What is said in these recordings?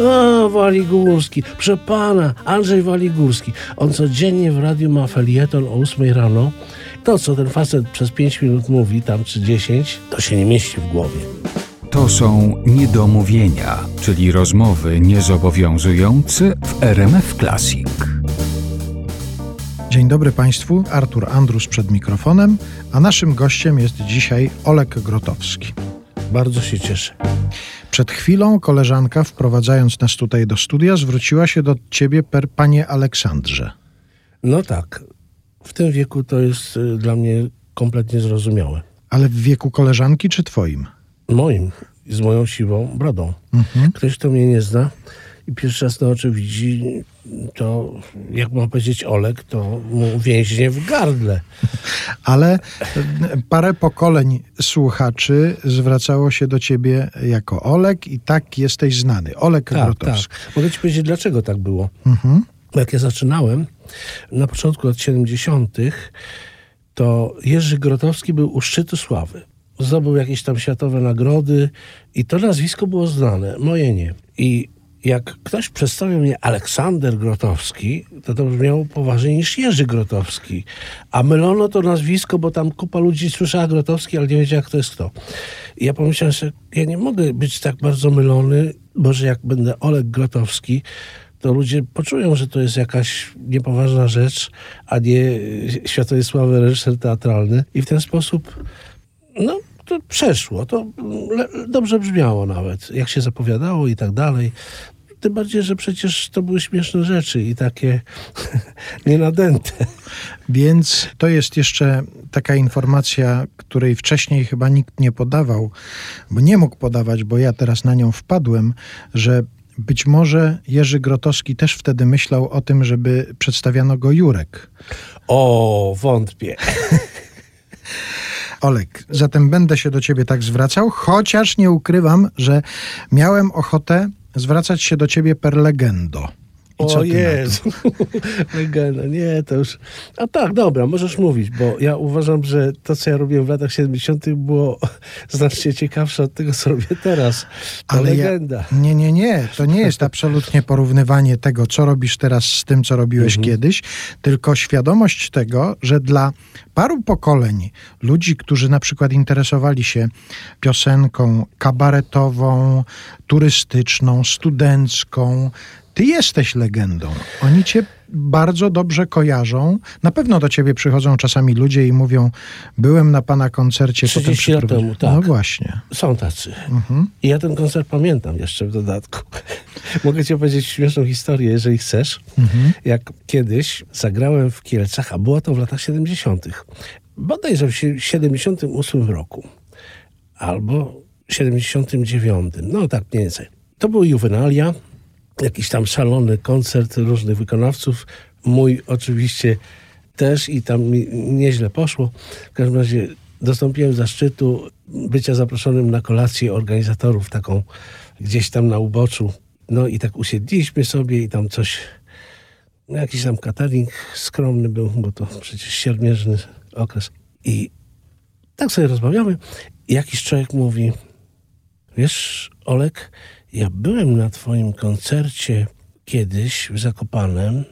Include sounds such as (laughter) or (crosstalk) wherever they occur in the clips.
O, Waligórski, proszę pana, Andrzej Waligórski. On codziennie w radiu ma felieton o 8 rano. To, co ten facet przez 5 minut mówi, tam czy 10, to się nie mieści w głowie. To są niedomówienia, czyli rozmowy niezobowiązujące w RMF Classic. Dzień dobry Państwu, Artur Andrus przed mikrofonem, a naszym gościem jest dzisiaj Olek Grotowski. Bardzo się cieszę. Przed chwilą koleżanka, wprowadzając nas tutaj do studia, zwróciła się do ciebie per panie Aleksandrze. No tak, w tym wieku to jest y, dla mnie kompletnie zrozumiałe. Ale w wieku koleżanki czy twoim? Moim, z moją siwą brodą. Ktoś, kto mnie nie zna i pierwszy raz na oczy widzi, to jak ma powiedzieć Olek, to mu więźnie w gardle. (laughs) Ale e, parę pokoleń słuchaczy zwracało się do ciebie jako Olek i tak jesteś znany. Olek Tak, Grotowski. tak. Mogę ci powiedzieć, dlaczego tak było. Mhm. Jak ja zaczynałem, na początku lat 70., to Jerzy Grotowski był u szczytu sławy. Zdobył jakieś tam światowe nagrody i to nazwisko było znane, moje nie. I jak ktoś przedstawił mnie Aleksander Grotowski, to to brzmiało poważniej niż Jerzy Grotowski. A mylono to nazwisko, bo tam kupa ludzi słyszała Grotowski, ale nie wiedziała, kto jest kto. I ja pomyślałem sobie, ja nie mogę być tak bardzo mylony, bo że jak będę Oleg Grotowski, to ludzie poczują, że to jest jakaś niepoważna rzecz, a nie światowej sławy reżyser teatralny. I w ten sposób, no, to przeszło. To dobrze brzmiało nawet, jak się zapowiadało i tak dalej. Tym bardziej, że przecież to były śmieszne rzeczy i takie (laughs) nienadęte. Więc to jest jeszcze taka informacja, której wcześniej chyba nikt nie podawał, bo nie mógł podawać, bo ja teraz na nią wpadłem, że być może Jerzy Grotowski też wtedy myślał o tym, żeby przedstawiano go Jurek. O, wątpię. (laughs) Olek, zatem będę się do ciebie tak zwracał, chociaż nie ukrywam, że miałem ochotę zwracać się do ciebie per legendo. O? Jezu, (laughs) legenda, nie, to już... A tak, dobra, możesz mówić, bo ja uważam, że to, co ja robiłem w latach 70. było (laughs) znacznie ciekawsze od tego, co robię teraz. To Ale ja- legenda. Nie, nie, nie. To nie jest absolutnie porównywanie tego, co robisz teraz z tym, co robiłeś kiedyś, tylko świadomość tego, że dla paru pokoleń ludzi, którzy na przykład interesowali się piosenką kabaretową, turystyczną, studencką, ty jesteś legendą. Oni cię bardzo dobrze kojarzą. Na pewno do ciebie przychodzą czasami ludzie i mówią: Byłem na pana koncercie. potem 30 lat temu, tak. No właśnie. Są tacy. I ja ten koncert pamiętam jeszcze w dodatku. (laughs) Mogę ci opowiedzieć śmieszną historię, jeżeli chcesz. Jak kiedyś zagrałem w Kielcach, a było to w latach 70. Bodajże w sie- 78 roku. Albo 79. No tak mniej więcej. To były juwenalia, jakiś tam szalony koncert różnych wykonawców. Mój oczywiście też i tam mi nieźle poszło. W każdym razie dostąpiłem zaszczytu bycia zaproszonym na kolację organizatorów taką gdzieś tam na uboczu. No i tak usiedliśmy sobie i tam coś, no jakiś tam catering skromny był, bo to przecież siermierzny okres. I tak sobie rozmawiamy jakiś człowiek mówi, wiesz Olek, ja byłem na twoim koncercie kiedyś w Zakopanem,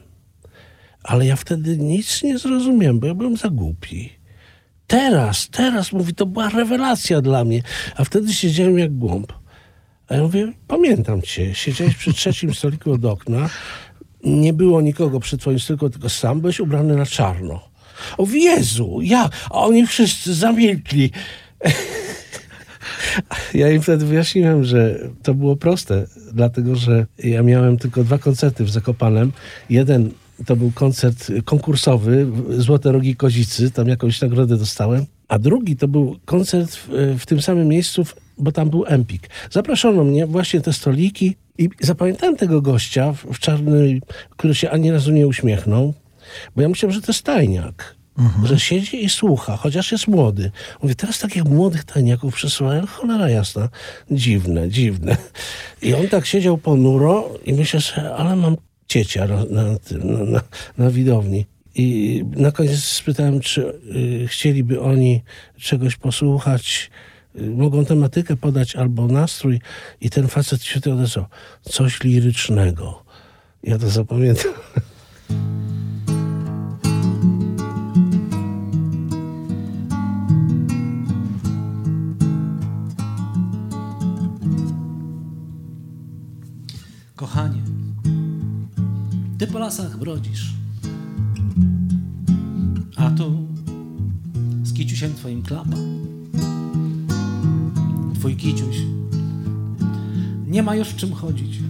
ale ja wtedy nic nie zrozumiałem, bo ja byłem za głupi. Teraz, teraz, mówi, to była rewelacja dla mnie. A wtedy siedziałem jak głąb. A ja mówię, pamiętam cię, siedziałeś przy trzecim stoliku od okna, nie było nikogo przy twoim stoliku, tylko sam byłeś ubrany na czarno. O Jezu, ja, a oni wszyscy zamilkli. Ja im wtedy wyjaśniłem, że to było proste, dlatego że ja miałem tylko dwa koncerty w Zakopanem. Jeden to był koncert konkursowy, Złote Rogi Kozicy, tam jakąś nagrodę dostałem. A drugi to był koncert w, w tym samym miejscu, bo tam był Empik. Zaproszono mnie właśnie te stoliki i zapamiętałem tego gościa w, w który się ani razu nie uśmiechnął, bo ja myślałem, że to jest tajniak. Że siedzi i słucha, chociaż jest młody. Mówię, teraz takich młodych tajniaków przesyłają, cholera jasna. Dziwne, dziwne. I on tak siedział ponuro i myślę sobie, ale mam ciecia na, na, na, na, widowni. I na koniec spytałem, czy y, chcieliby oni czegoś posłuchać y, mogą tematykę podać albo nastrój i ten facet się odezwał. Coś lirycznego. Ja to zapamiętam. Ty po lasach brodzisz, a tu z kiciusiem twoim klapa. Twój kiciuś nie ma już w czym chodzić.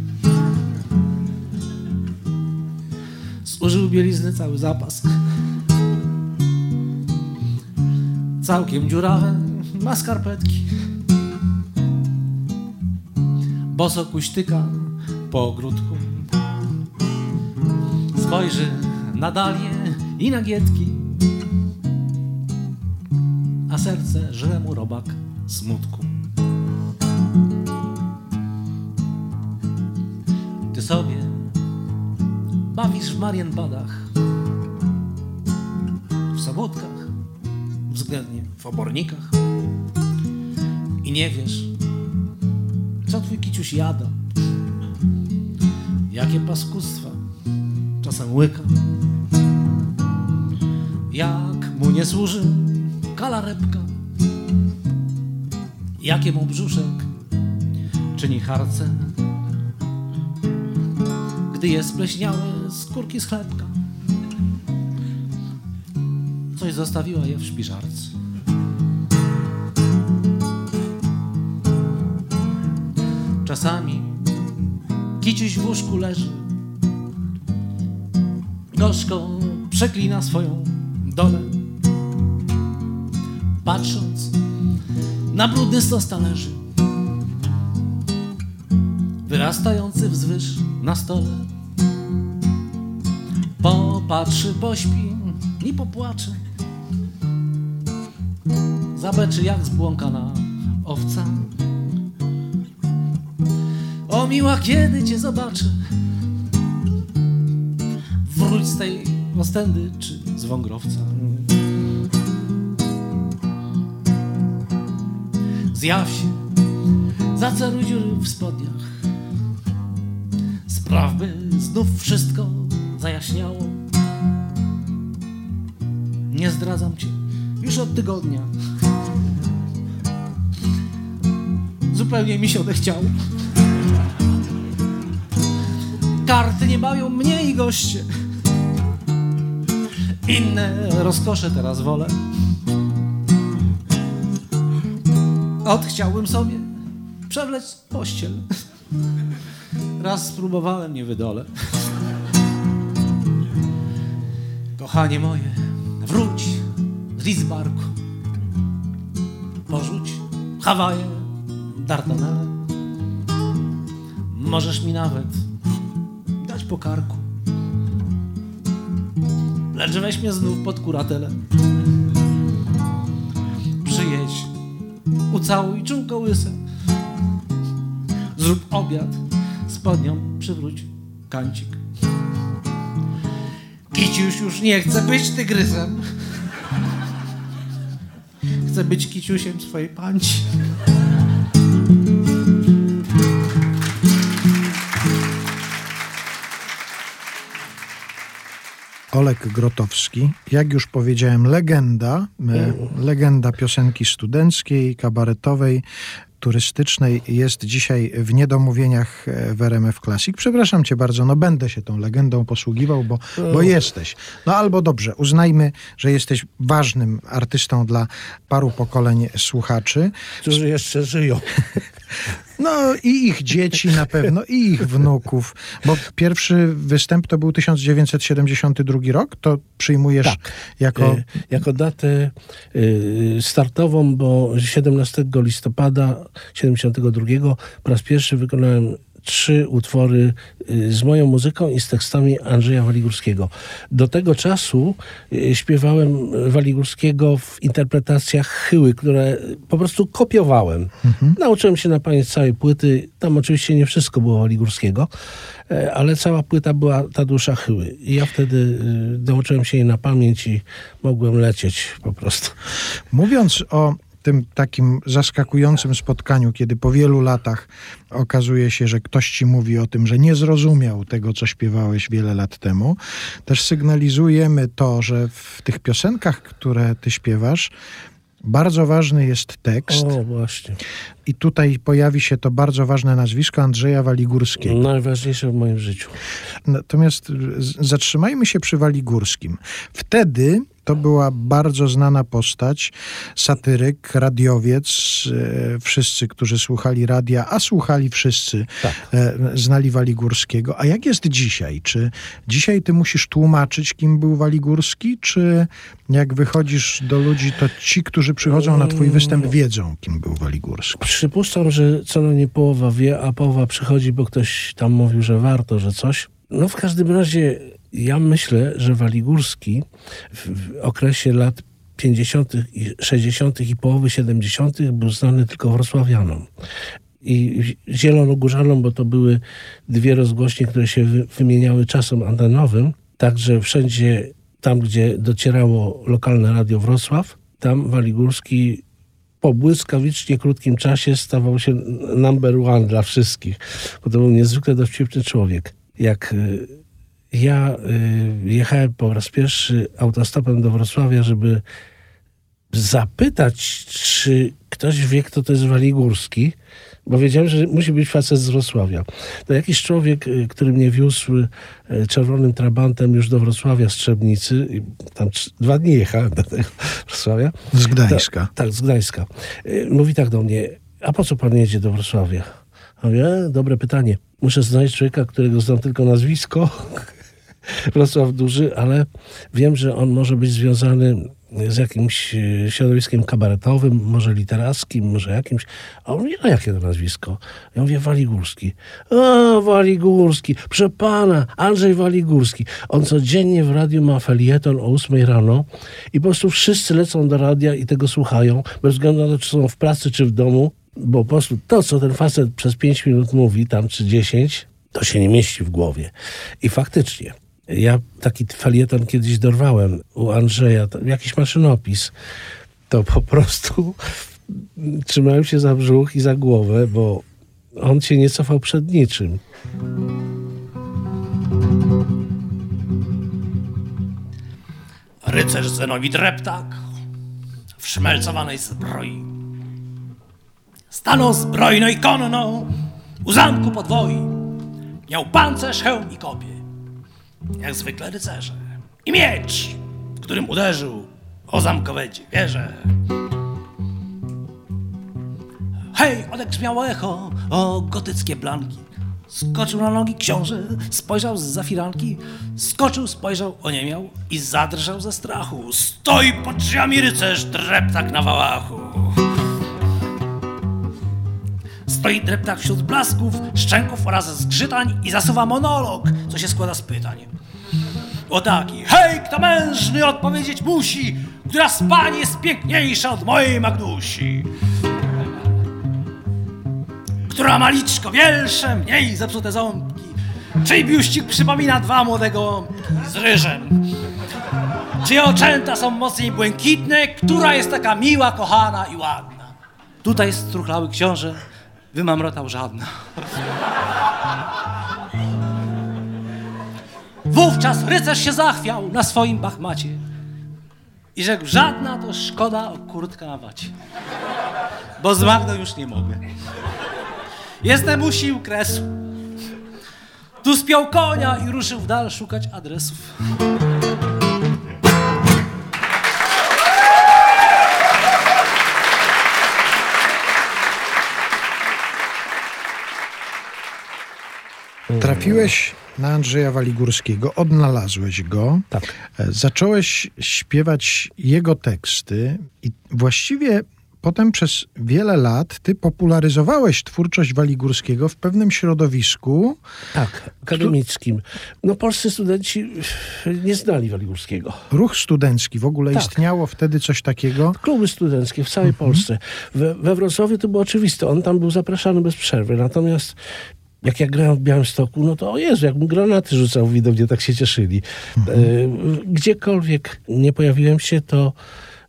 Zużył bielizny cały zapas. Całkiem dziurawe ma skarpetki. Boso kuśtyka po ogródku. Spojrzy na dalię i na gietki, a serce żre mu robak smutku. Ty sobie bawisz w Marienbadach, w Sobotkach, względnie w Obornikach i nie wiesz, co twój kiciuś jada, jakie paskudztwa czasem łyka. Jak mu nie służy kalarepka, jakie mu brzuszek czyni harce, gdy jest spleśniałe skórki z chlebka. Coś zostawiła je w szpiżarce. Czasami kiciuś w łóżku leży, gorzko przeklina swoją dolę, patrząc na brudny stos talerzy, wyrastający wzwyż na stole. Popatrzy, pośpi i popłacze, zabeczy jak zbłąkana owca. O miła, kiedy cię zobaczę, wróć z tej Ostendy czy z Wągrowca. Zjaw się, zaceruj dziury w spodniach, spraw, by znów wszystko zajaśniało. Nie zdradzam cię już od tygodnia. Zupełnie mi się odechciało. Karty nie bawią mnie i goście. Inne rozkosze teraz wolę. Odchciałbym sobie przewlec pościel. Raz spróbowałem, nie wydolę. Kochanie moje, wróć z Lidzbarku. Porzuć Hawaje, Dardanelle. Możesz mi nawet dać po karku. Lecz weź mnie znów pod kuratelę. Przyjedź, ucałuj czółko łyse. Zrób obiad, spodnią przywróć kancik. Kiciuś już nie chce być tygrysem. Chce być kiciusiem swojej panci. Olek Grotowski, jak już powiedziałem, legenda, e, legenda piosenki studenckiej, kabaretowej, turystycznej jest dzisiaj w niedomówieniach e, w RMF Classic. Przepraszam cię bardzo, no będę się tą legendą posługiwał, bo, bo jesteś. No albo dobrze, uznajmy, że jesteś ważnym artystą dla paru pokoleń słuchaczy. Którzy jeszcze żyją. (laughs) No i ich dzieci na pewno, i ich wnuków, bo pierwszy występ to był 1972 rok, to przyjmujesz Tak. jako... E, jako datę e, startową, bo 17 listopada 72 po raz pierwszy wykonałem trzy utwory y, z moją muzyką i z tekstami Andrzeja Waligórskiego. Do tego czasu y, śpiewałem Waligórskiego w interpretacjach chyły, które po prostu kopiowałem. Nauczyłem się na pamięć całej płyty. Tam oczywiście nie wszystko było Waligórskiego, e, ale cała płyta była ta dusza chyły. I ja wtedy y, nauczyłem się jej na pamięć i mogłem lecieć po prostu. Mówiąc o tym takim zaskakującym spotkaniu, kiedy po wielu latach okazuje się, że ktoś ci mówi o tym, że nie zrozumiał tego, co śpiewałeś wiele lat temu, też sygnalizujemy to, że w tych piosenkach, które ty śpiewasz, bardzo ważny jest tekst. O, właśnie. I tutaj pojawi się to bardzo ważne nazwisko Andrzeja Waligórskiego. Najważniejsze w moim życiu. Natomiast zatrzymajmy się przy Waligórskim. Wtedy to była bardzo znana postać, satyryk, radiowiec. E, wszyscy, którzy słuchali radia, a słuchali wszyscy, Tak. e, znali Waligórskiego. A jak jest dzisiaj? Czy dzisiaj ty musisz tłumaczyć, kim był Waligórski? Czy jak wychodzisz do ludzi, to ci, którzy przychodzą na twój występ, wiedzą, kim był Waligórski? Przypuszczam, że co najmniej połowa wie, a połowa przychodzi, bo ktoś tam mówił, że warto, że coś. No w każdym razie ja myślę, że Waligórski w, okresie lat 50., i 60. i połowy 70. był znany tylko wrocławianom. I zielonogórzanom, bo to były dwie rozgłośnie, które się wy, wymieniały czasem antenowym. Także wszędzie tam, gdzie docierało lokalne radio Wrocław, tam Waligórski po błyskawicznie krótkim czasie stawał się number one dla wszystkich, bo to był niezwykle dowcipny człowiek. Jak y, ja y, jechałem po raz pierwszy autostopem do Wrocławia, żeby zapytać, czy ktoś wie, kto to jest Waligórski, bo wiedziałem, że musi być facet z Wrocławia. To jakiś człowiek, y, który mnie wiózł y, czerwonym trabantem już do Wrocławia z Trzebnicy, tam dwa dni jechałem do tego (laughs) Wrocławia, Z Gdańska. tak, z Gdańska. Mówi tak do mnie, a po co pan jedzie do Wrocławia? A mówię, e, dobre pytanie. Muszę znaleźć człowieka, którego znam tylko nazwisko. (laughs) Wrocław duży, ale wiem, że on może być związany z jakimś e, środowiskiem kabaretowym, może literackim, może jakimś. A on mówi, a jakie to nazwisko? Ja mówię, Waligórski. O, Waligórski, proszę pana, Andrzej Waligórski. On codziennie w radiu ma felieton o 8 rano i po prostu wszyscy lecą do radia i tego słuchają, bez względu na to, czy są w pracy, czy w domu, bo po prostu to, co ten facet przez 5 minut mówi, tam czy 10, to się nie mieści w głowie. I faktycznie, ja taki felieton kiedyś dorwałem u Andrzeja, jakiś maszynopis. To po prostu (laughs) trzymałem się za brzuch i za głowę, bo on się nie cofał przed niczym. Rycerz Zenowit Reptak w szmelcowanej zbroi. Stanął zbrojno i konno u zamku podwoi. Miał pancerz, hełm i kopie, jak zwykle rycerze. I miecz, którym uderzył o zamkowe wieże. Hej, odebrzmiało echo o gotyckie blanki. Skoczył na nogi książę, spojrzał z zafiranki, skoczył, spojrzał, oniemiał i zadrżał ze strachu. Stoi pod drzwiami rycerz, dreptak na wałachu. Stoi dreptak wśród blasków, szczęków oraz zgrzytań i zasuwa monolog, co się składa z pytań. O taki, hej, kto mężny odpowiedzieć musi, która z pań jest piękniejsza od mojej Magdusi która ma liczko większe, mniej zepsute ząbki. Czyj biuścik przypomina dwa młode gołąbki z ryżem. Czyje oczęta są mocniej błękitne, która jest taka miła, kochana i ładna. Tutaj struchlały książę, wymamrotał żadna. Wówczas rycerz się zachwiał na swoim bachmacie i rzekł, żadna to szkoda o kurtka na wacie, bo z Magdą już nie mogę. Jestem u sił kresu. Tu spiął konia i ruszył w dal szukać adresów. Trafiłeś na Andrzeja Waligórskiego, odnalazłeś go, Tak. e, zacząłeś śpiewać jego teksty i właściwie potem przez wiele lat ty popularyzowałeś twórczość Waligórskiego w pewnym środowisku. Tak, akademickim. No polscy studenci nie znali Waligórskiego. Ruch studencki w ogóle Tak. istniało wtedy coś takiego. Kluby studenckie w całej Polsce. We, we Wrocławiu to było oczywiste. On tam był zapraszany bez przerwy. Natomiast jak ja grałem w Białymstoku, no to o Jezu, jakbym granaty rzucał, widownie tak się cieszyli. E, gdziekolwiek nie pojawiłem się, to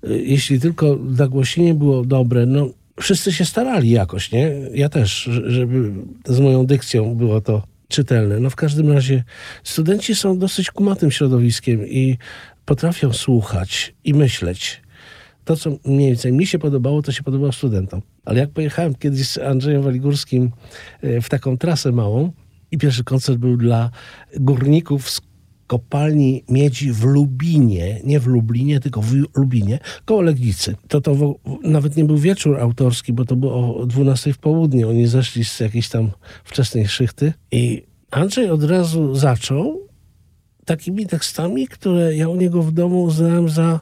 y, jeśli tylko nagłośnienie było dobre, no wszyscy się starali jakoś, nie? Ja też, żeby z moją dykcją było to czytelne. No w każdym razie studenci są dosyć kumatym środowiskiem i potrafią słuchać i myśleć. To, co mniej więcej mi się podobało, to się podobało studentom. Ale jak pojechałem kiedyś z Andrzejem Waligórskim e, w taką trasę małą i pierwszy koncert był dla górników z kopalni miedzi w Lubinie, nie w Lublinie, tylko w Lubinie, koło Legnicy. To, to w, nawet nie był wieczór autorski, bo to było o 12 w południe. Oni zeszli z jakiejś tam wczesnej szychty i Andrzej od razu zaczął takimi tekstami, które ja u niego w domu uznałem za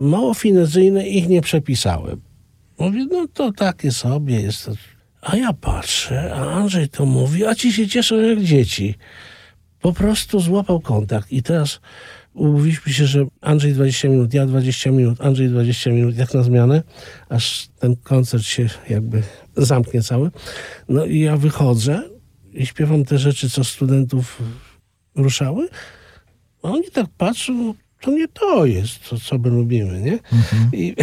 mało finezyjne i ich nie przepisałem. Mówię, no to takie sobie jest. A ja patrzę, a Andrzej to mówi, a ci się cieszą jak dzieci po prostu złapał kontakt i teraz umówiliśmy się, że Andrzej 20 minut, ja 20 minut, Andrzej 20 minut, jak na zmianę, aż ten koncert się jakby zamknie cały. No i ja wychodzę i śpiewam te rzeczy, co studentów ruszały, a oni tak patrzą, to nie to jest, co, co my lubimy, nie? Mhm. I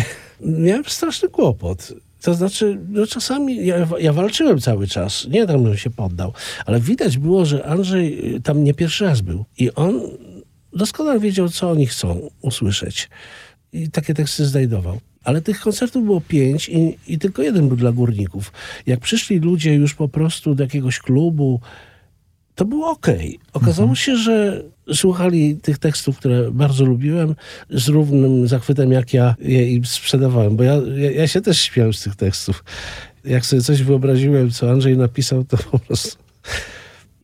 (laughs) miałem straszny kłopot. To znaczy, no czasami ja, ja, walczyłem cały czas, nie tam bym się poddał, ale widać było, że Andrzej y, tam nie pierwszy raz był i on doskonale wiedział, co oni chcą usłyszeć. I takie teksty znajdował. Ale tych koncertów było pięć i, i tylko jeden był dla górników. Jak przyszli ludzie już po prostu do jakiegoś klubu, to było ok. Okazało mhm. się, że słuchali tych tekstów, które bardzo lubiłem, z równym zachwytem, jak ja je im sprzedawałem, bo ja, ja, ja się też śmiałem z tych tekstów. Jak sobie coś wyobraziłem, co Andrzej napisał, to po prostu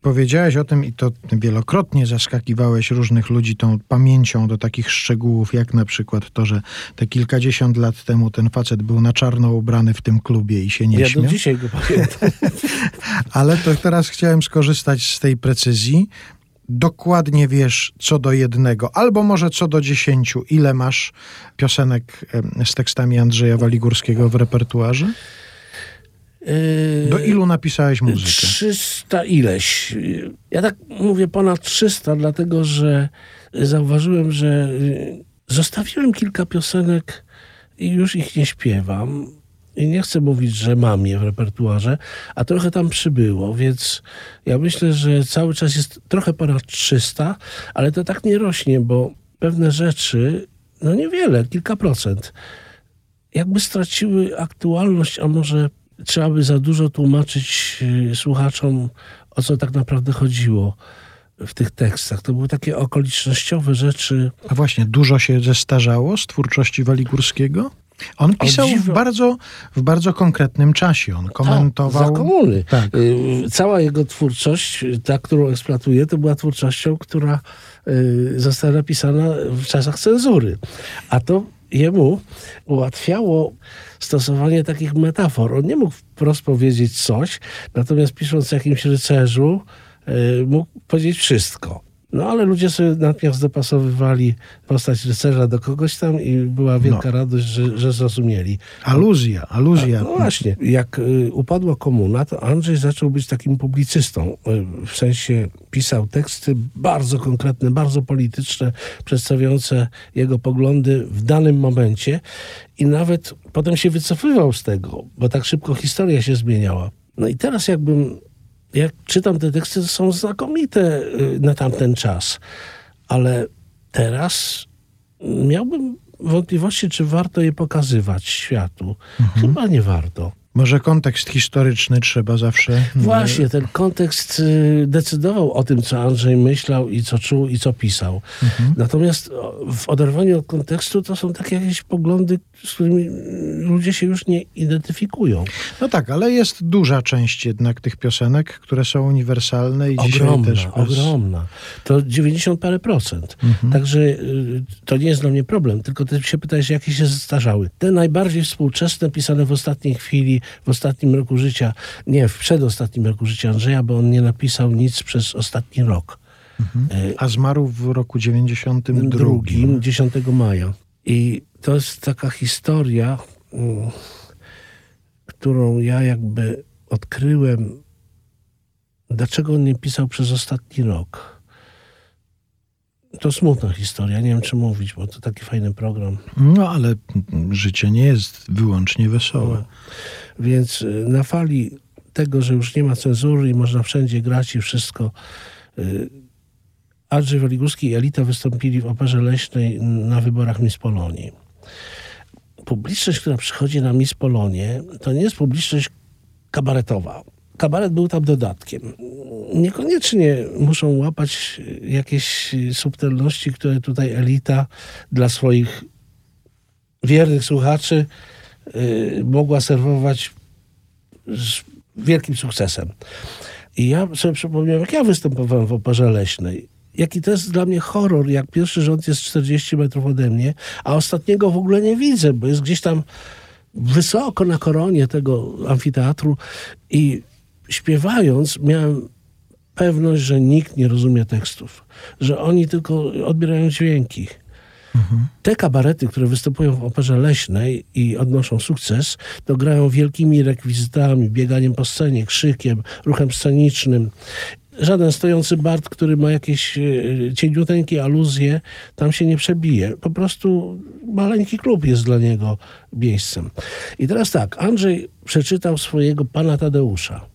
Powiedziałeś o tym i to wielokrotnie zaskakiwałeś różnych ludzi tą pamięcią do takich szczegółów, jak na przykład to, że te kilkadziesiąt lat temu ten facet był na czarno ubrany w tym klubie i się nie ja śmiał. Ja do dzisiaj go pamiętam. (laughs) Ale to teraz chciałem skorzystać z tej precyzji. Dokładnie wiesz co do jednego, albo może co do dziesięciu, ile masz piosenek z tekstami Andrzeja Waligórskiego w repertuarze? Do ilu napisałeś muzykę? 300 ileś. Ja tak mówię ponad 300, dlatego że zauważyłem, że y, zostawiłem kilka piosenek i już ich nie śpiewam. I nie chcę mówić, że mam je w repertuarze, a trochę tam przybyło, więc ja myślę, że cały czas jest trochę ponad 300, ale to tak nie rośnie, bo pewne rzeczy, no niewiele, kilka procent, jakby straciły aktualność, a może trzeba by za dużo tłumaczyć y, słuchaczom, o co tak naprawdę chodziło w tych tekstach. To były takie okolicznościowe rzeczy. A właśnie, dużo się zestarzało z twórczości Waligórskiego? On pisał w bardzo, w bardzo konkretnym czasie. On tak, komentował. Za komuny. Tak. Y, cała jego twórczość, ta, którą eksploatuje, to była twórczością, która y, została napisana w czasach cenzury. A to jemu ułatwiało stosowanie takich metafor. On nie mógł wprost powiedzieć coś, natomiast pisząc o jakimś rycerzu, y, mógł powiedzieć wszystko. No ale ludzie sobie natychmiast dopasowywali postać rycerza do kogoś tam i była wielka no. radość, że, że zrozumieli. Aluzja, aluzja. No właśnie. Jak y, upadła komuna, to Andrzej zaczął być takim publicystą. Y, w sensie pisał teksty bardzo konkretne, bardzo polityczne, przedstawiające jego poglądy w danym momencie i nawet potem się wycofywał z tego, bo tak szybko historia się zmieniała. No i teraz jakbym jak czytam te teksty, to są znakomite y, na tamten czas. Ale teraz miałbym wątpliwości, czy warto je pokazywać światu. Mhm. Chyba nie warto. Może kontekst historyczny trzeba zawsze. Mm, Właśnie, ten kontekst y, decydował o tym, co Andrzej myślał i co czuł i co pisał. Mhm. Natomiast w oderwaniu od kontekstu to są takie jakieś poglądy, z którymi ludzie się już nie identyfikują. No tak, ale jest duża część jednak tych piosenek, które są uniwersalne i ogromna, dzisiaj też. Bez... Ogromna. To 90 parę procent. Mhm. Także y, to nie jest dla mnie problem, tylko ty się pytałeś, jakie się zestarzały. Te najbardziej współczesne, pisane w ostatniej chwili, w ostatnim roku życia, nie, w przedostatnim roku życia Andrzeja, bo on nie napisał nic przez ostatni rok. Mhm. E, A zmarł w roku 92. Drugim, 10 maja. I to jest taka historia, którą ja jakby odkryłem, dlaczego on nie pisał przez ostatni rok. To smutna historia, nie wiem czy mówić, bo to taki fajny program. No ale życie nie jest wyłącznie wesołe. Więc y, na fali tego, że już nie ma cenzury i można wszędzie grać i wszystko, y, Andrzej Waligórski i Elita wystąpili w Operze Leśnej na wyborach Miss Polonii. Publiczność, która przychodzi na Miss Polonię, to nie jest publiczność kabaretowa. Kabaret był tam dodatkiem. Niekoniecznie muszą łapać jakieś subtelności, które tutaj Elita dla swoich wiernych słuchaczy mogła serwować z wielkim sukcesem. I ja sobie przypomniałem, jak ja występowałem w Operze Leśnej. Jaki to jest dla mnie horror, jak pierwszy rząd jest 40 metrów ode mnie, a ostatniego w ogóle nie widzę, bo jest gdzieś tam wysoko na koronie tego amfiteatru i śpiewając miałem pewność, że nikt nie rozumie tekstów, że oni tylko odbierają dźwięki. Te kabarety, które występują w operze leśnej i odnoszą sukces, to grają wielkimi rekwizytami, bieganiem po scenie, krzykiem, ruchem scenicznym. Żaden stojący Bart, który ma jakieś e, cieniuteńkie aluzje, tam się nie przebije. Po prostu maleńki klub jest dla niego miejscem. I teraz tak, Andrzej przeczytał swojego pana Tadeusza.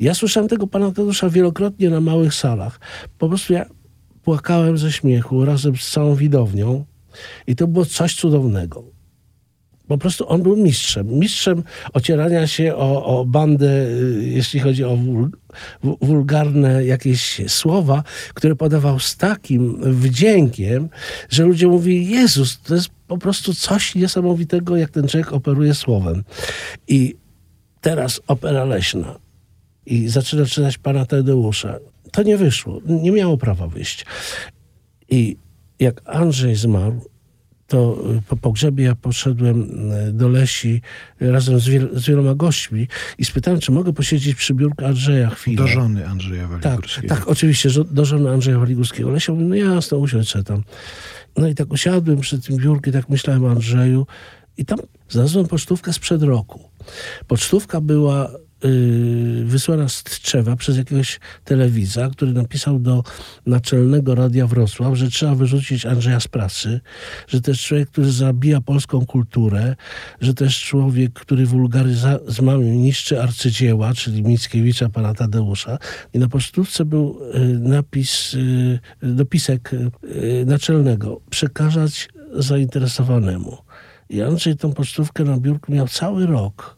Ja słyszałem tego pana Tadeusza wielokrotnie na małych salach. Po prostu ja płakałem ze śmiechu razem z całą widownią i to było coś cudownego. Po prostu on był mistrzem. Mistrzem ocierania się o, o bandę, y, jeśli chodzi o wul, wulgarne jakieś słowa, które podawał z takim wdziękiem, że ludzie mówili, Jezus, to jest po prostu coś niesamowitego, jak ten człowiek operuje słowem. I teraz opera leśna. I zaczyna czytać pana Tadeusza. To nie wyszło. Nie miało prawa wyjść. I jak Andrzej zmarł, to po pogrzebie ja poszedłem do Lesi razem z, wiel z wieloma gośćmi i spytałem, czy mogę posiedzieć przy biurku Andrzeja chwilę. Do żony Andrzeja Tak, Waligórskiego. tak, oczywiście, że do żony Andrzeja Waligórskiego. Lesia mówi, no jasno, usiądź tam. No i tak usiadłem przy tym biurku i tak myślałem o Andrzeju i tam znalazłem pocztówkę sprzed roku. Pocztówka była yy, wysłana z Tczewa przez jakiegoś telewidza, który napisał do naczelnego Radia Wrocław, że trzeba wyrzucić Andrzeja z pracy, że jest człowiek, który zabija polską kulturę, że jest człowiek, który wulgaryzmami niszczy arcydzieła, czyli Mickiewicza, pana Tadeusza. I na pocztówce był yy, napis, yy, dopisek yy, naczelnego. Przekazać zainteresowanemu. I Andrzej tą pocztówkę na biurku miał cały rok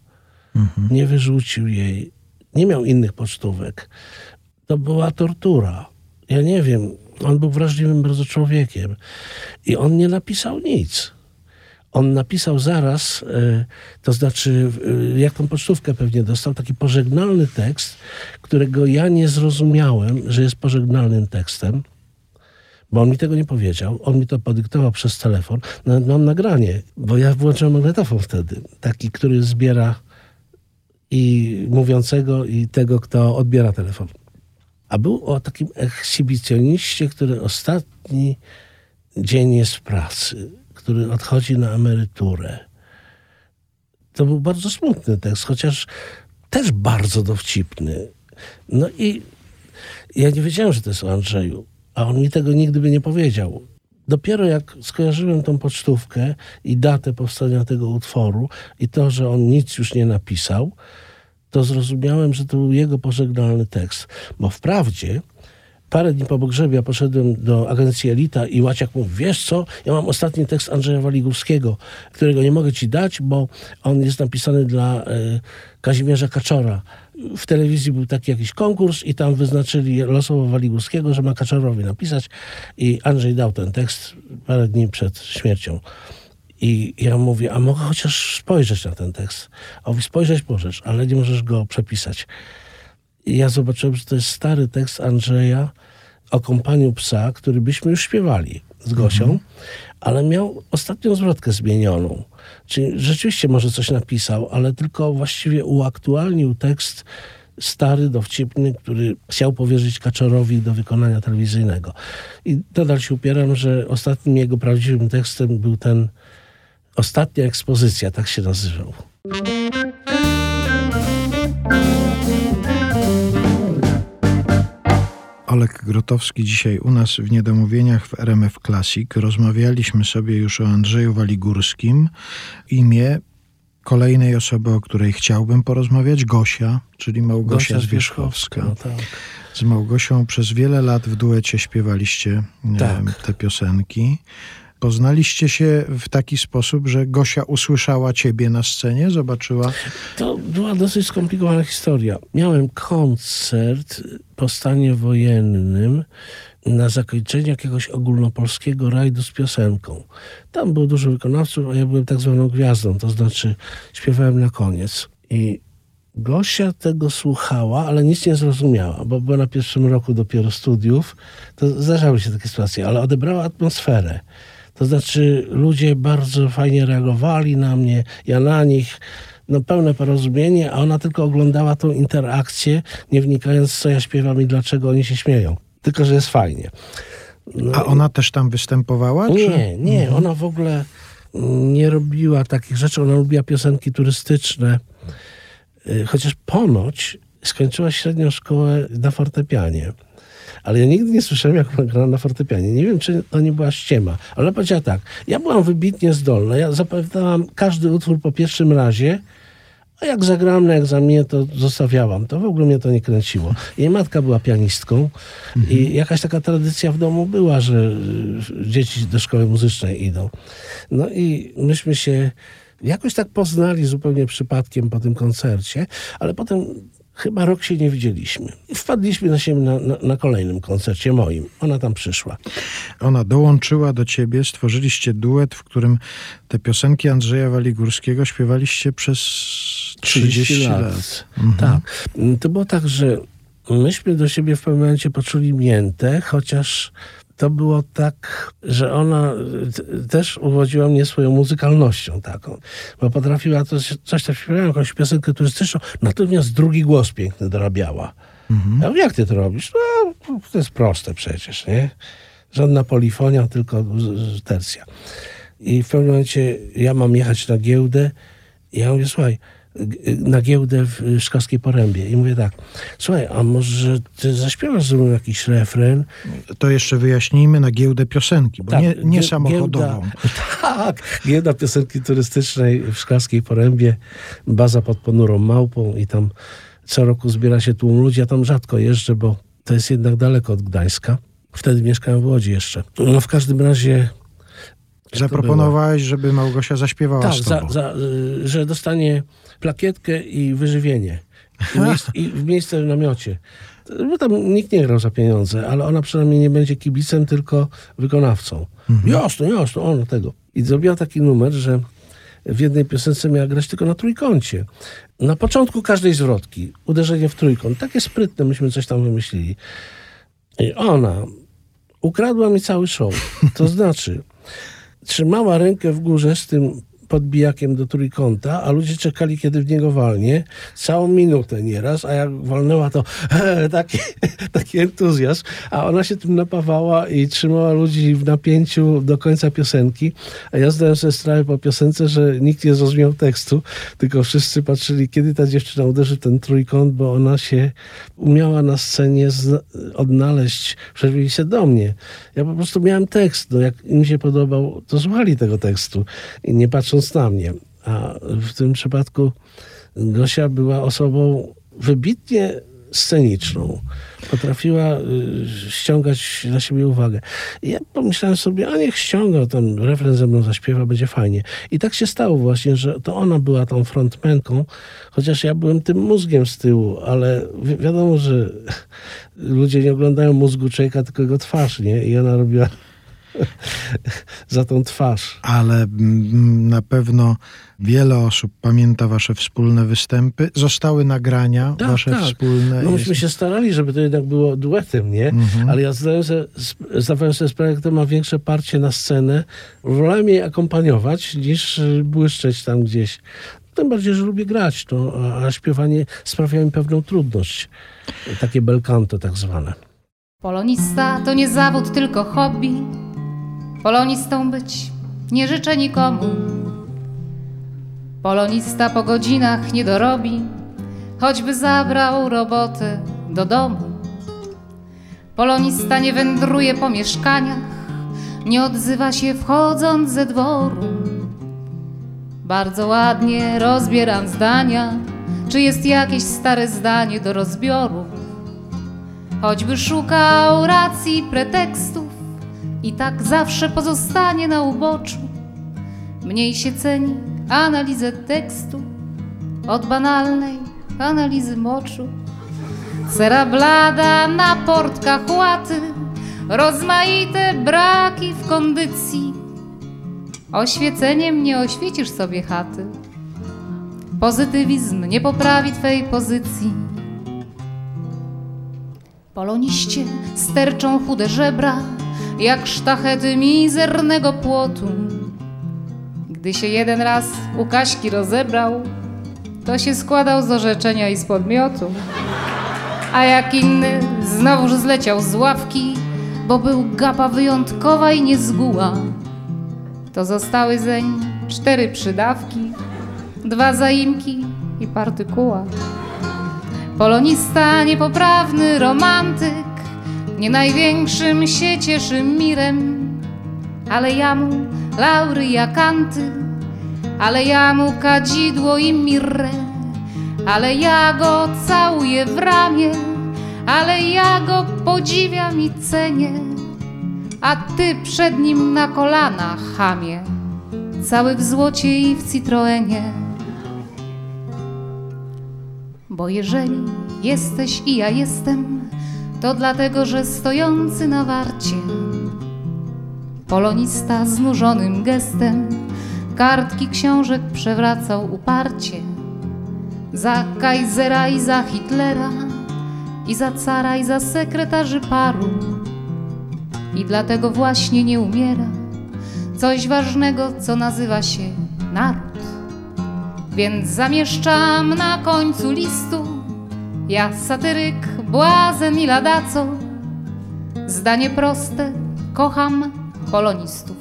nie wyrzucił jej. Nie miał innych pocztówek. To była tortura. Ja nie wiem. On był wrażliwym bardzo człowiekiem. I on nie napisał nic. On napisał zaraz, y, to znaczy, y, jak tą pocztówkę pewnie dostał, taki pożegnalny tekst, którego ja nie zrozumiałem, że jest pożegnalnym tekstem, bo on mi tego nie powiedział. On mi to podyktował przez telefon. Nawet mam nagranie, bo ja włączyłem magnetofon wtedy, taki, który zbiera i mówiącego, i tego, kto odbiera telefon. A był o takim ekshibicjoniście, który ostatni dzień jest w pracy, który odchodzi na emeryturę. To był bardzo smutny tekst, chociaż też bardzo dowcipny. No i ja nie wiedziałem, że to jest o Andrzeju, a on mi tego nigdy by nie powiedział. Dopiero jak skojarzyłem tą pocztówkę i datę powstania tego utworu i to, że on nic już nie napisał, to zrozumiałem, że to był jego pożegnalny tekst. Bo wprawdzie parę dni po pogrzebie poszedłem do agencji Elita i Łaciak mówi, wiesz co, ja mam ostatni tekst Andrzeja Waligórskiego, którego nie mogę ci dać, bo on jest napisany dla e, Kazimierza Kaczora. W telewizji był taki jakiś konkurs i tam wyznaczyli losowo Waligórskiego, że ma Kaczorowi napisać i Andrzej dał ten tekst parę dni przed śmiercią. I ja mówię, a mogę chociaż spojrzeć na ten tekst. A mówi, spojrzeć możesz, ale nie możesz go przepisać. I ja zobaczyłem, że to jest stary tekst Andrzeja o kompaniu psa, który byśmy już śpiewali z Gosią, ale miał ostatnią zwrotkę zmienioną. Czyli rzeczywiście może coś napisał, ale tylko właściwie uaktualnił tekst stary, dowcipny, który chciał powierzyć Kaczorowi do wykonania telewizyjnego. I nadal się upieram, że ostatnim jego prawdziwym tekstem był ten Ostatnia ekspozycja, tak się nazywał. Olek Grotowski dzisiaj u nas w Niedomówieniach w RMF Classic. Rozmawialiśmy sobie już o Andrzeju Waligórskim. Imię kolejnej osoby, o której chciałbym porozmawiać, Gosia, czyli Małgosia Gosia Zwierzchowska. No tak. Z Małgosią przez wiele lat w duecie śpiewaliście e, Tak. te piosenki. Poznaliście się w taki sposób, że Gosia usłyszała ciebie na scenie, zobaczyła. To była dosyć skomplikowana historia. Miałem koncert po stanie wojennym na zakończenie jakiegoś ogólnopolskiego rajdu z piosenką. Tam było dużo wykonawców, a ja byłem tak zwaną gwiazdą, to znaczy śpiewałem na koniec. I Gosia tego słuchała, ale nic nie zrozumiała, bo była na pierwszym roku dopiero studiów. To zdarzały się takie sytuacje, ale odebrała atmosferę. To znaczy ludzie bardzo fajnie reagowali na mnie, ja na nich. No pełne porozumienie, a ona tylko oglądała tą interakcję, nie wnikając co ja śpiewam i dlaczego oni się śmieją. Tylko, że jest fajnie. No A ona też tam występowała? Czy? nie, nie, ona w ogóle nie robiła takich rzeczy. Ona lubiła piosenki turystyczne. Y, Chociaż ponoć skończyła średnią szkołę na fortepianie. Ale ja nigdy nie słyszałem, jak ona grała na fortepianie. Nie wiem, czy to nie była ściema. Ale powiedziała tak, ja byłam wybitnie zdolna. Ja zapamiętałam każdy utwór po pierwszym razie, a jak zagrałam na egzaminie, to zostawiałam. To w ogóle mnie to nie kręciło. Jej matka była pianistką i jakaś taka tradycja w domu była, że dzieci do szkoły muzycznej idą. No i myśmy się jakoś tak poznali zupełnie przypadkiem po tym koncercie, ale potem chyba rok się nie widzieliśmy. I wpadliśmy na siebie na, na, na kolejnym koncercie moim. Ona tam przyszła. Ona dołączyła do ciebie, stworzyliście duet, w którym te piosenki Andrzeja Waligórskiego śpiewaliście przez 30, lat. Tak. To było tak, że myśmy do siebie w pewnym momencie poczuli miętę, chociaż to było tak, że ona też uwodziła mnie swoją muzykalnością taką, bo potrafiła to, coś tam śpiewała, jakąś piosenkę turystyczną, natomiast drugi głos piękny dorabiała. Ja mówię, jak ty to robisz? No, to jest proste przecież, nie? Żadna polifonia, tylko tercja. I w pewnym momencie ja mam jechać na giełdę i ja mówię, słuchaj, na giełdę w Szkowskiej Porębie. I mówię tak, słuchaj, a może ty zaśpiewasz ze mną jakiś refren? To jeszcze wyjaśnijmy na giełdę piosenki, bo Tak, nie, nie samochodową. Giełda, (laughs) tak, giełda piosenki turystycznej w Szklarskiej Porębie, baza pod ponurą małpą i tam co roku zbiera się tłum ludzi. Ja tam rzadko jeżdżę, bo to jest jednak daleko od Gdańska. Wtedy mieszkałem w Łodzi jeszcze. No w każdym razie... Zaproponowałeś, żeby Małgosia zaśpiewała tak, z za, tobą. za, y, że dostanie plakietkę i wyżywienie. I, miejsce, I w miejsce w namiocie. Bo tam nikt nie grał za pieniądze, ale ona przynajmniej nie będzie kibicem, tylko wykonawcą. Jasno, jasno, ona tego. I zrobiła taki numer, że w jednej piosence miała grać tylko na trójkącie. Na początku każdej zwrotki uderzenie w trójkąt. Takie sprytne, myśmy coś tam wymyślili. I ona ukradła mi cały show. To (laughs) znaczy, trzymała rękę w górze z tym podbijakiem do trójkąta, a ludzie czekali, kiedy w niego walnie, całą minutę nieraz, a jak walnęła, to (laughs) taki, taki entuzjazm, a ona się tym napawała i trzymała ludzi w napięciu do końca piosenki, a ja zdałem sobie sprawę po piosence, że nikt nie zrozumiał tekstu, tylko wszyscy patrzyli, kiedy ta dziewczyna uderzy ten trójkąt, bo ona się umiała na scenie odnaleźć, przerwili się do mnie. Ja po prostu miałem tekst, no jak im się podobał, to słuchali tego tekstu. I nie patrząc na mnie. A w tym przypadku Gosia była osobą wybitnie sceniczną. Potrafiła y, ściągać na siebie uwagę. I ja pomyślałem sobie, a niech ściąga, ten refren ze mną zaśpiewa, będzie fajnie. I tak się stało właśnie, że to ona była tą frontmenką, chociaż ja byłem tym mózgiem z tyłu, ale wi- wiadomo, że (laughs) ludzie nie oglądają mózgu człowieka, tylko jego twarz, nie? I ona robiła (laughs) za tą twarz. Ale mm, na pewno wiele osób pamięta wasze wspólne występy. Zostały nagrania wasze wspólne. No Jest- myśmy się starali, żeby to jednak było duetem, nie? Ale ja zdałem sobie, zdawałem sobie sprawę, jak to ma większe parcie na scenę. Wolałem jej akompaniować, niż y, błyszczeć tam gdzieś. Tym bardziej, że lubię grać, no, a, śpiewanie sprawia mi pewną trudność. Takie bel canto tak zwane. Polonista to nie zawód, tylko hobby. Polonistą być nie życzę nikomu. Polonista po godzinach nie dorobi, choćby zabrał roboty do domu. Polonista nie wędruje po mieszkaniach, nie odzywa się wchodząc ze dworu. Bardzo ładnie rozbieram zdania, czy jest jakieś stare zdanie do rozbioru. Choćby szukał racji, pretekstów, i tak zawsze pozostanie na uboczu. Mniej się ceni analizę tekstu od banalnej analizy moczu. Cera blada na portkach łaty, rozmaite braki w kondycji. Oświeceniem nie oświecisz sobie chaty. Pozytywizm nie poprawi twej pozycji. Poloniście sterczą chude żebra, jak sztachety mizernego płotu. Gdy się jeden raz u Kaśki rozebrał, to się składał z orzeczenia i z podmiotu. A jak inny znowuż zleciał z ławki, bo był gapa wyjątkowa i niezguła, to zostały zeń cztery przydawki, dwa zaimki i partykuła. Polonista niepoprawny romantyk, nie największym się cieszy mirem, ale ja mu laury i akanty, ale ja mu kadzidło i mirrę, ale ja go całuję w ramię, ale ja go podziwiam i cenię, a ty przed nim na kolana, chamie, cały w złocie i w Citroenie. Bo jeżeli jesteś i ja jestem, to dlatego, że stojący na warcie, polonista znużonym gestem, kartki książek przewracał uparcie. Za Kaisera i za Hitlera, i za cara, i za sekretarzy paru. I dlatego właśnie nie umiera coś ważnego, co nazywa się naród. Więc zamieszczam na końcu listu ja satyryk, błazen i ladaco. Zdanie proste, kocham polonistów.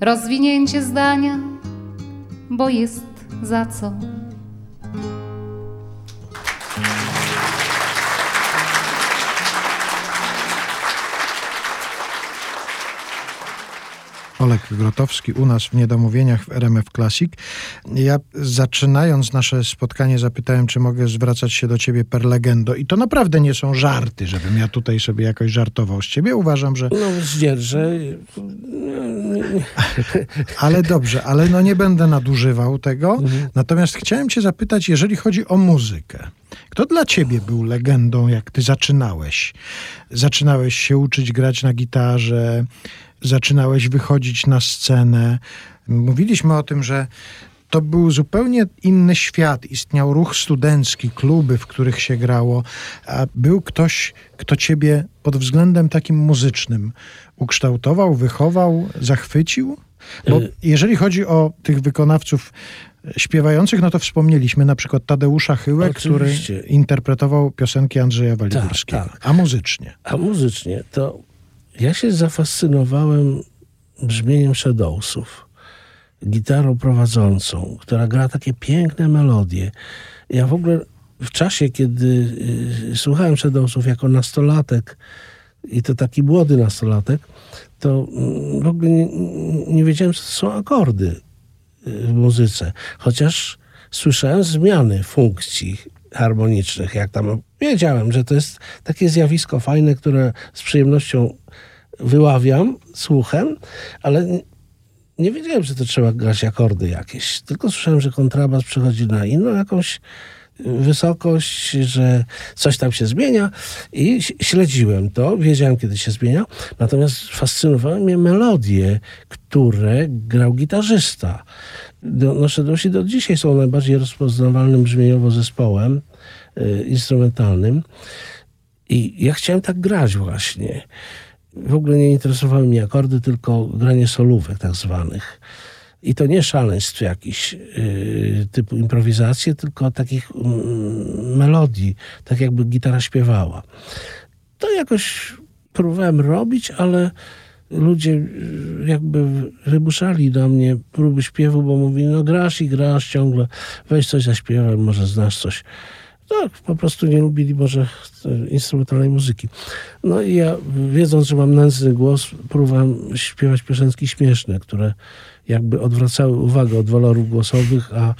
Rozwinięcie zdania, bo jest za co Olek Grotowski u nas w Niedomówieniach w RMF Classic. Ja zaczynając nasze spotkanie zapytałem, czy mogę zwracać się do ciebie per legendo i to naprawdę nie są żarty, żebym ja tutaj sobie jakoś żartował z ciebie. Uważam, że... No zdzierżę. (laughs) Ale dobrze, ale no nie będę nadużywał tego. Mhm. Natomiast chciałem cię zapytać, jeżeli chodzi o muzykę. Kto dla ciebie był legendą, jak ty zaczynałeś? Zaczynałeś się uczyć grać na gitarze, zaczynałeś wychodzić na scenę. Mówiliśmy o tym, że to był zupełnie inny świat. Istniał ruch studencki, kluby, w których się grało, a był ktoś, kto ciebie pod względem takim muzycznym ukształtował, wychował, zachwycił? Bo y- jeżeli chodzi o tych wykonawców śpiewających, no to wspomnieliśmy na przykład Tadeusza Chyłę, który interpretował piosenki Andrzeja Waliburskiego. Tak, tak. A muzycznie? A muzycznie to ja się zafascynowałem brzmieniem Shadowsów, gitarą prowadzącą, która gra takie piękne melodie. Ja w ogóle w czasie, kiedy y, słuchałem Shadowsów jako nastolatek, i to taki młody nastolatek, to mm, w ogóle nie, nie wiedziałem, co to są akordy y, w muzyce. Chociaż słyszałem zmiany funkcji harmonicznych, jak tam wiedziałem, że to jest takie zjawisko fajne, które z przyjemnością wyławiam słuchem, ale nie wiedziałem, że to trzeba grać akordy jakieś. Tylko słyszałem, że kontrabas przechodzi na inną jakąś wysokość, że coś tam się zmienia i śledziłem to, wiedziałem kiedy się zmienia, natomiast fascynowały mnie melodie, które grał gitarzysta. Do, nasze dosi do dzisiaj są najbardziej rozpoznawalnym brzmieniowo zespołem y, instrumentalnym i ja chciałem tak grać właśnie w ogóle nie interesowały mnie akordy, tylko granie solówek tak zwanych. I to nie szaleństw jakichś yy, typu improwizacje, tylko takich yy, melodii, tak jakby gitara śpiewała. To jakoś próbowałem robić, ale ludzie y, jakby wybuszali do mnie próby śpiewu, bo mówili, no grasz i grasz ciągle, weź coś zaśpiewaj, może znasz coś. Tak, po prostu nie lubili może instrumentalnej muzyki. No i ja, wiedząc, że mam nędzny głos, próbowałem śpiewać piosenki śmieszne, które jakby odwracały uwagę od walorów głosowych, a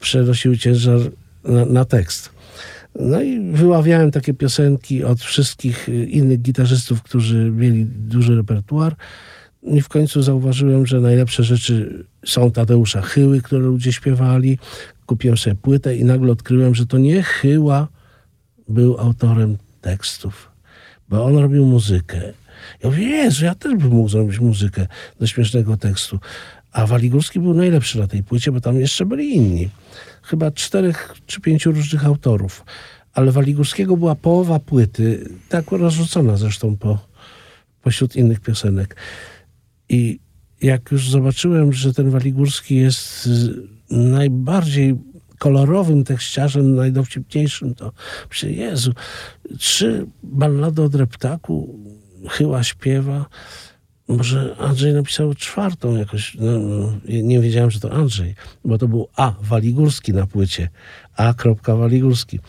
przenosiły ciężar na, na tekst. No i wyławiałem takie piosenki od wszystkich innych gitarzystów, którzy mieli duży repertuar. I w końcu zauważyłem, że najlepsze rzeczy są Tadeusza Chyły, które ludzie śpiewali. Kupiłem sobie płytę i nagle odkryłem, że to nie Chyła był autorem tekstów, bo on robił muzykę. Ja mówię, Jezu, ja też bym mógł zrobić muzykę do śmiesznego tekstu. A Waligórski był najlepszy na tej płycie, bo tam jeszcze byli inni. Chyba czterech czy pięciu różnych autorów. Ale Waligórskiego była połowa płyty, tak rozrzucona zresztą po, pośród innych piosenek. I jak już zobaczyłem, że ten Waligórski jest najbardziej kolorowym tekściarzem, najdowcipniejszym, to myślę, Jezu, trzy ballady o dreptaku, chyła śpiewa, może Andrzej napisał czwartą jakoś. No, nie wiedziałem, że to Andrzej, bo to był A. Waligórski na płycie. A. Waligórski.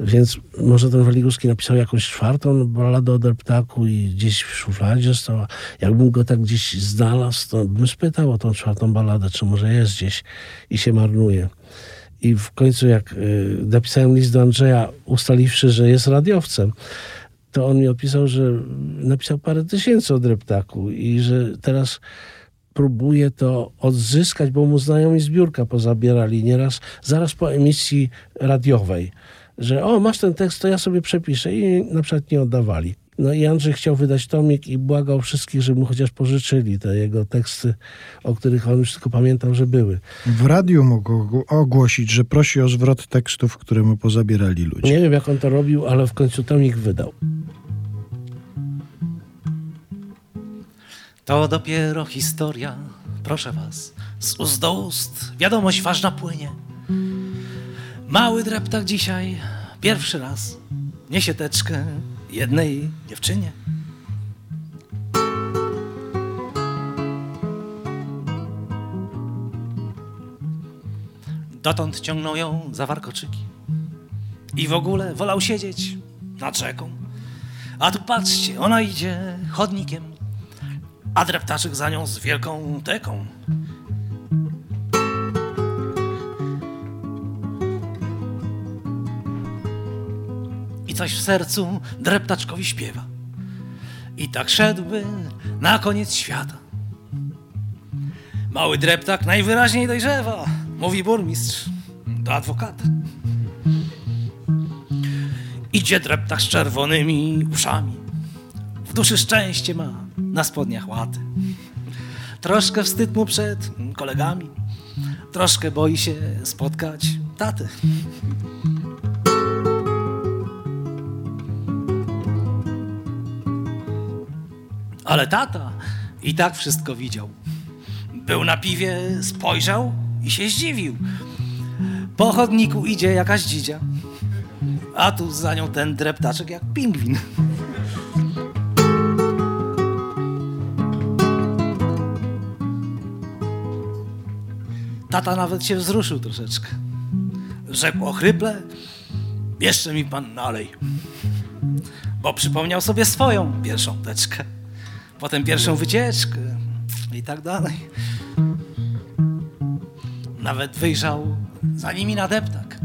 Więc może ten Waligórski napisał jakąś czwartą balladę o deptaku i gdzieś w szufladzie została. Jakbym go tak gdzieś znalazł, to bym spytał o tą czwartą balladę, czy może jest gdzieś i się marnuje. I w końcu jak y, napisałem list do Andrzeja, ustaliwszy, że jest radiowcem, to on mi odpisał, że napisał parę tysięcy od Reptaku i że teraz próbuje to odzyskać, bo mu znajomi zbiórka pozabierali nieraz, zaraz po emisji radiowej, że o, masz ten tekst, to ja sobie przepiszę i na przykład nie oddawali. No i Andrzej chciał wydać tomik i błagał wszystkich, żeby mu chociaż pożyczyli te jego teksty, o których on już tylko pamiętał, że były. W radiu mógł ogłosić, że prosi o zwrot tekstów, które mu pozabierali ludzie. Nie wiem, jak on to robił, ale w końcu tomik wydał. To dopiero historia, proszę was, z ust do ust, wiadomość ważna płynie. Mały dreptak dzisiaj pierwszy raz niesie teczkę jednej dziewczynie. Dotąd ciągnął ją za warkoczyki i w ogóle wolał siedzieć nad rzeką. A tu patrzcie, ona idzie chodnikiem, a dreptaczek za nią z wielką teką. I coś w sercu dreptaczkowi śpiewa. I tak szedłby na koniec świata. Mały dreptak najwyraźniej dojrzewa, mówi burmistrz do adwokata. Idzie dreptak z czerwonymi uszami. W duszy szczęście ma, na spodniach łaty. Troszkę wstyd mu przed kolegami. Troszkę boi się spotkać taty. Ale tata i tak wszystko widział. Był na piwie, spojrzał i się zdziwił. Po chodniku idzie jakaś dzidzia, a tu za nią ten dreptaczek jak pingwin. Tata nawet się wzruszył troszeczkę. Rzekł ochryple, jeszcze mi pan nalej. Bo przypomniał sobie swoją pierwszą teczkę potem pierwszą wycieczkę i tak dalej. Nawet wyjrzał za nimi na deptak,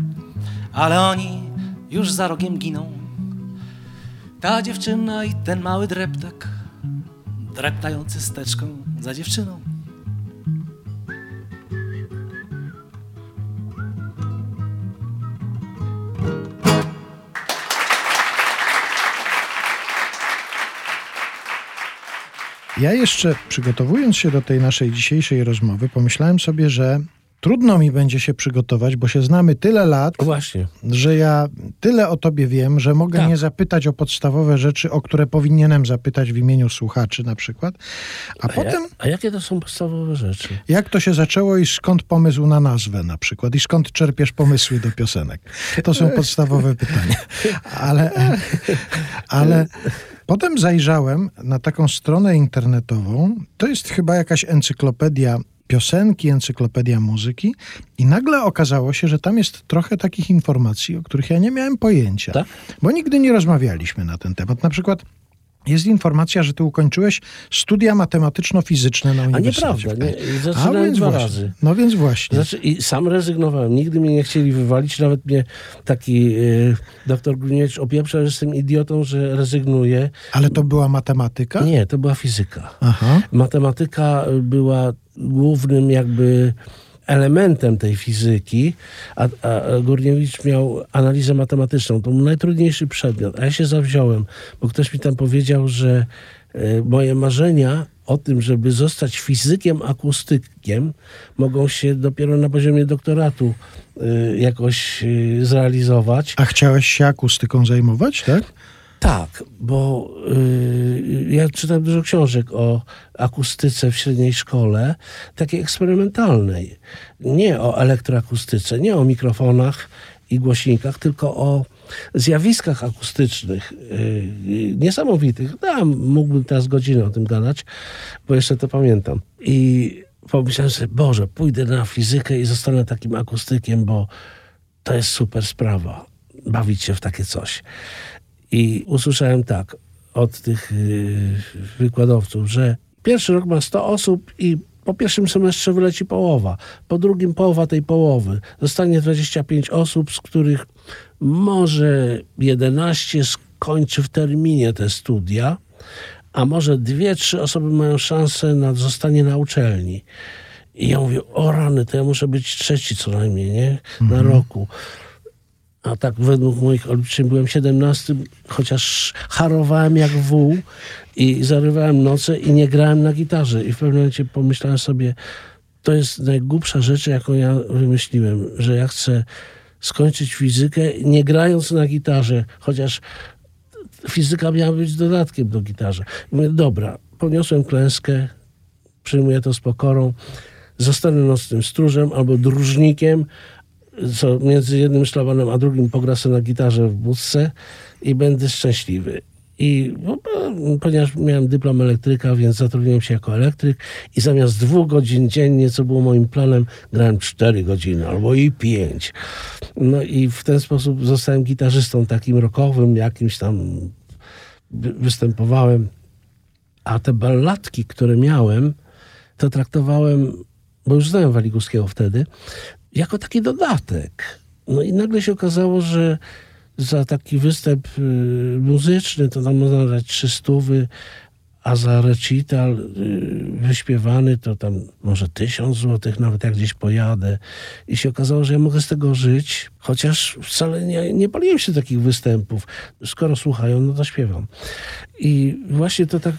ale oni już za rogiem giną. Ta dziewczyna i ten mały dreptak, dreptający steczką za dziewczyną. Ja jeszcze przygotowując się do tej naszej dzisiejszej rozmowy, pomyślałem sobie, że trudno mi będzie się przygotować, bo się znamy tyle lat, Właśnie. że ja tyle o tobie wiem, że mogę Tak. nie zapytać o podstawowe rzeczy, o które powinienem zapytać w imieniu słuchaczy na przykład. A, A, potem, ja, a jakie to są podstawowe rzeczy? jak to się zaczęło i skąd pomysł na nazwę na przykład i skąd czerpiesz pomysły do piosenek. To są podstawowe pytania. Ale, ale potem zajrzałem na taką stronę internetową. To jest chyba jakaś encyklopedia piosenki, encyklopedia muzyki i nagle okazało się, że tam jest trochę takich informacji, o których ja nie miałem pojęcia. Tak? Bo nigdy nie rozmawialiśmy na ten temat. Na przykład jest informacja, że ty ukończyłeś studia matematyczno-fizyczne na A uniwersytecie. nieprawda, nie, A, zaczynałem więc dwa właśnie. razy. No więc właśnie. Znaczy, i sam rezygnowałem. Nigdy mnie nie chcieli wywalić. Nawet mnie taki y, doktor Gruniewicz opieprzał, że jestem idiotą, że rezygnuję. Ale to była matematyka? Nie, to była fizyka. Aha. Matematyka była głównym jakby elementem tej fizyki, a, a Górniewicz miał analizę matematyczną. To był najtrudniejszy przedmiot, a ja się zawziąłem, bo ktoś mi tam powiedział, że e, moje marzenia o tym, żeby zostać fizykiem akustykiem, mogą się dopiero na poziomie doktoratu e, jakoś e, zrealizować. A chciałeś się akustyką zajmować, tak? Tak, bo y, ja czytałem dużo książek o akustyce w średniej szkole, takiej eksperymentalnej. Nie o elektroakustyce, nie o mikrofonach i głośnikach, tylko o zjawiskach akustycznych y, niesamowitych. No, mógłbym teraz godzinę o tym gadać, bo jeszcze to pamiętam. I pomyślałem sobie, Boże, pójdę na fizykę i zostanę takim akustykiem, bo to jest super sprawa. Bawić się w takie coś. I usłyszałem tak od tych yy, wykładowców, że pierwszy rok ma 100 osób i po pierwszym semestrze wyleci połowa, po drugim połowa tej połowy. Zostanie 25 osób, z których może 11 skończy w terminie te studia, a może dwie, trzy osoby mają szansę na zostanie na uczelni. I ja mówię, o rany, to ja muszę być trzeci co najmniej, nie? Na roku. A tak według moich obliczeń byłem 17, chociaż harowałem jak wół i zarywałem noce i nie grałem na gitarze. I w pewnym momencie pomyślałem sobie, to jest najgłupsza rzecz, jaką ja wymyśliłem, że ja chcę skończyć fizykę nie grając na gitarze, chociaż fizyka miała być dodatkiem do gitarze. I mówię, dobra, poniosłem klęskę, przyjmuję to z pokorą, zostanę nocnym stróżem albo dróżnikiem, co między jednym szlabanem a drugim pogra na gitarze w budce i będę szczęśliwy. I no, ponieważ miałem dyplom elektryka, więc zatrudniłem się jako elektryk i zamiast dwóch godzin dziennie, co było moim planem, grałem cztery godziny albo i pięć. No i w ten sposób zostałem gitarzystą takim rockowym, jakimś tam wy- występowałem. A te balladki, które miałem, to traktowałem, bo już znałem Waliguskiego wtedy, jako taki dodatek. No i nagle się okazało, że za taki występ y, muzyczny to tam można dać trzy stówy, a za recital y, wyśpiewany to tam może tysiąc złotych, nawet jak gdzieś pojadę. I się okazało, że ja mogę z tego żyć, chociaż wcale nie, nie paliłem się takich występów. Skoro słuchają, no to śpiewam. I właśnie to tak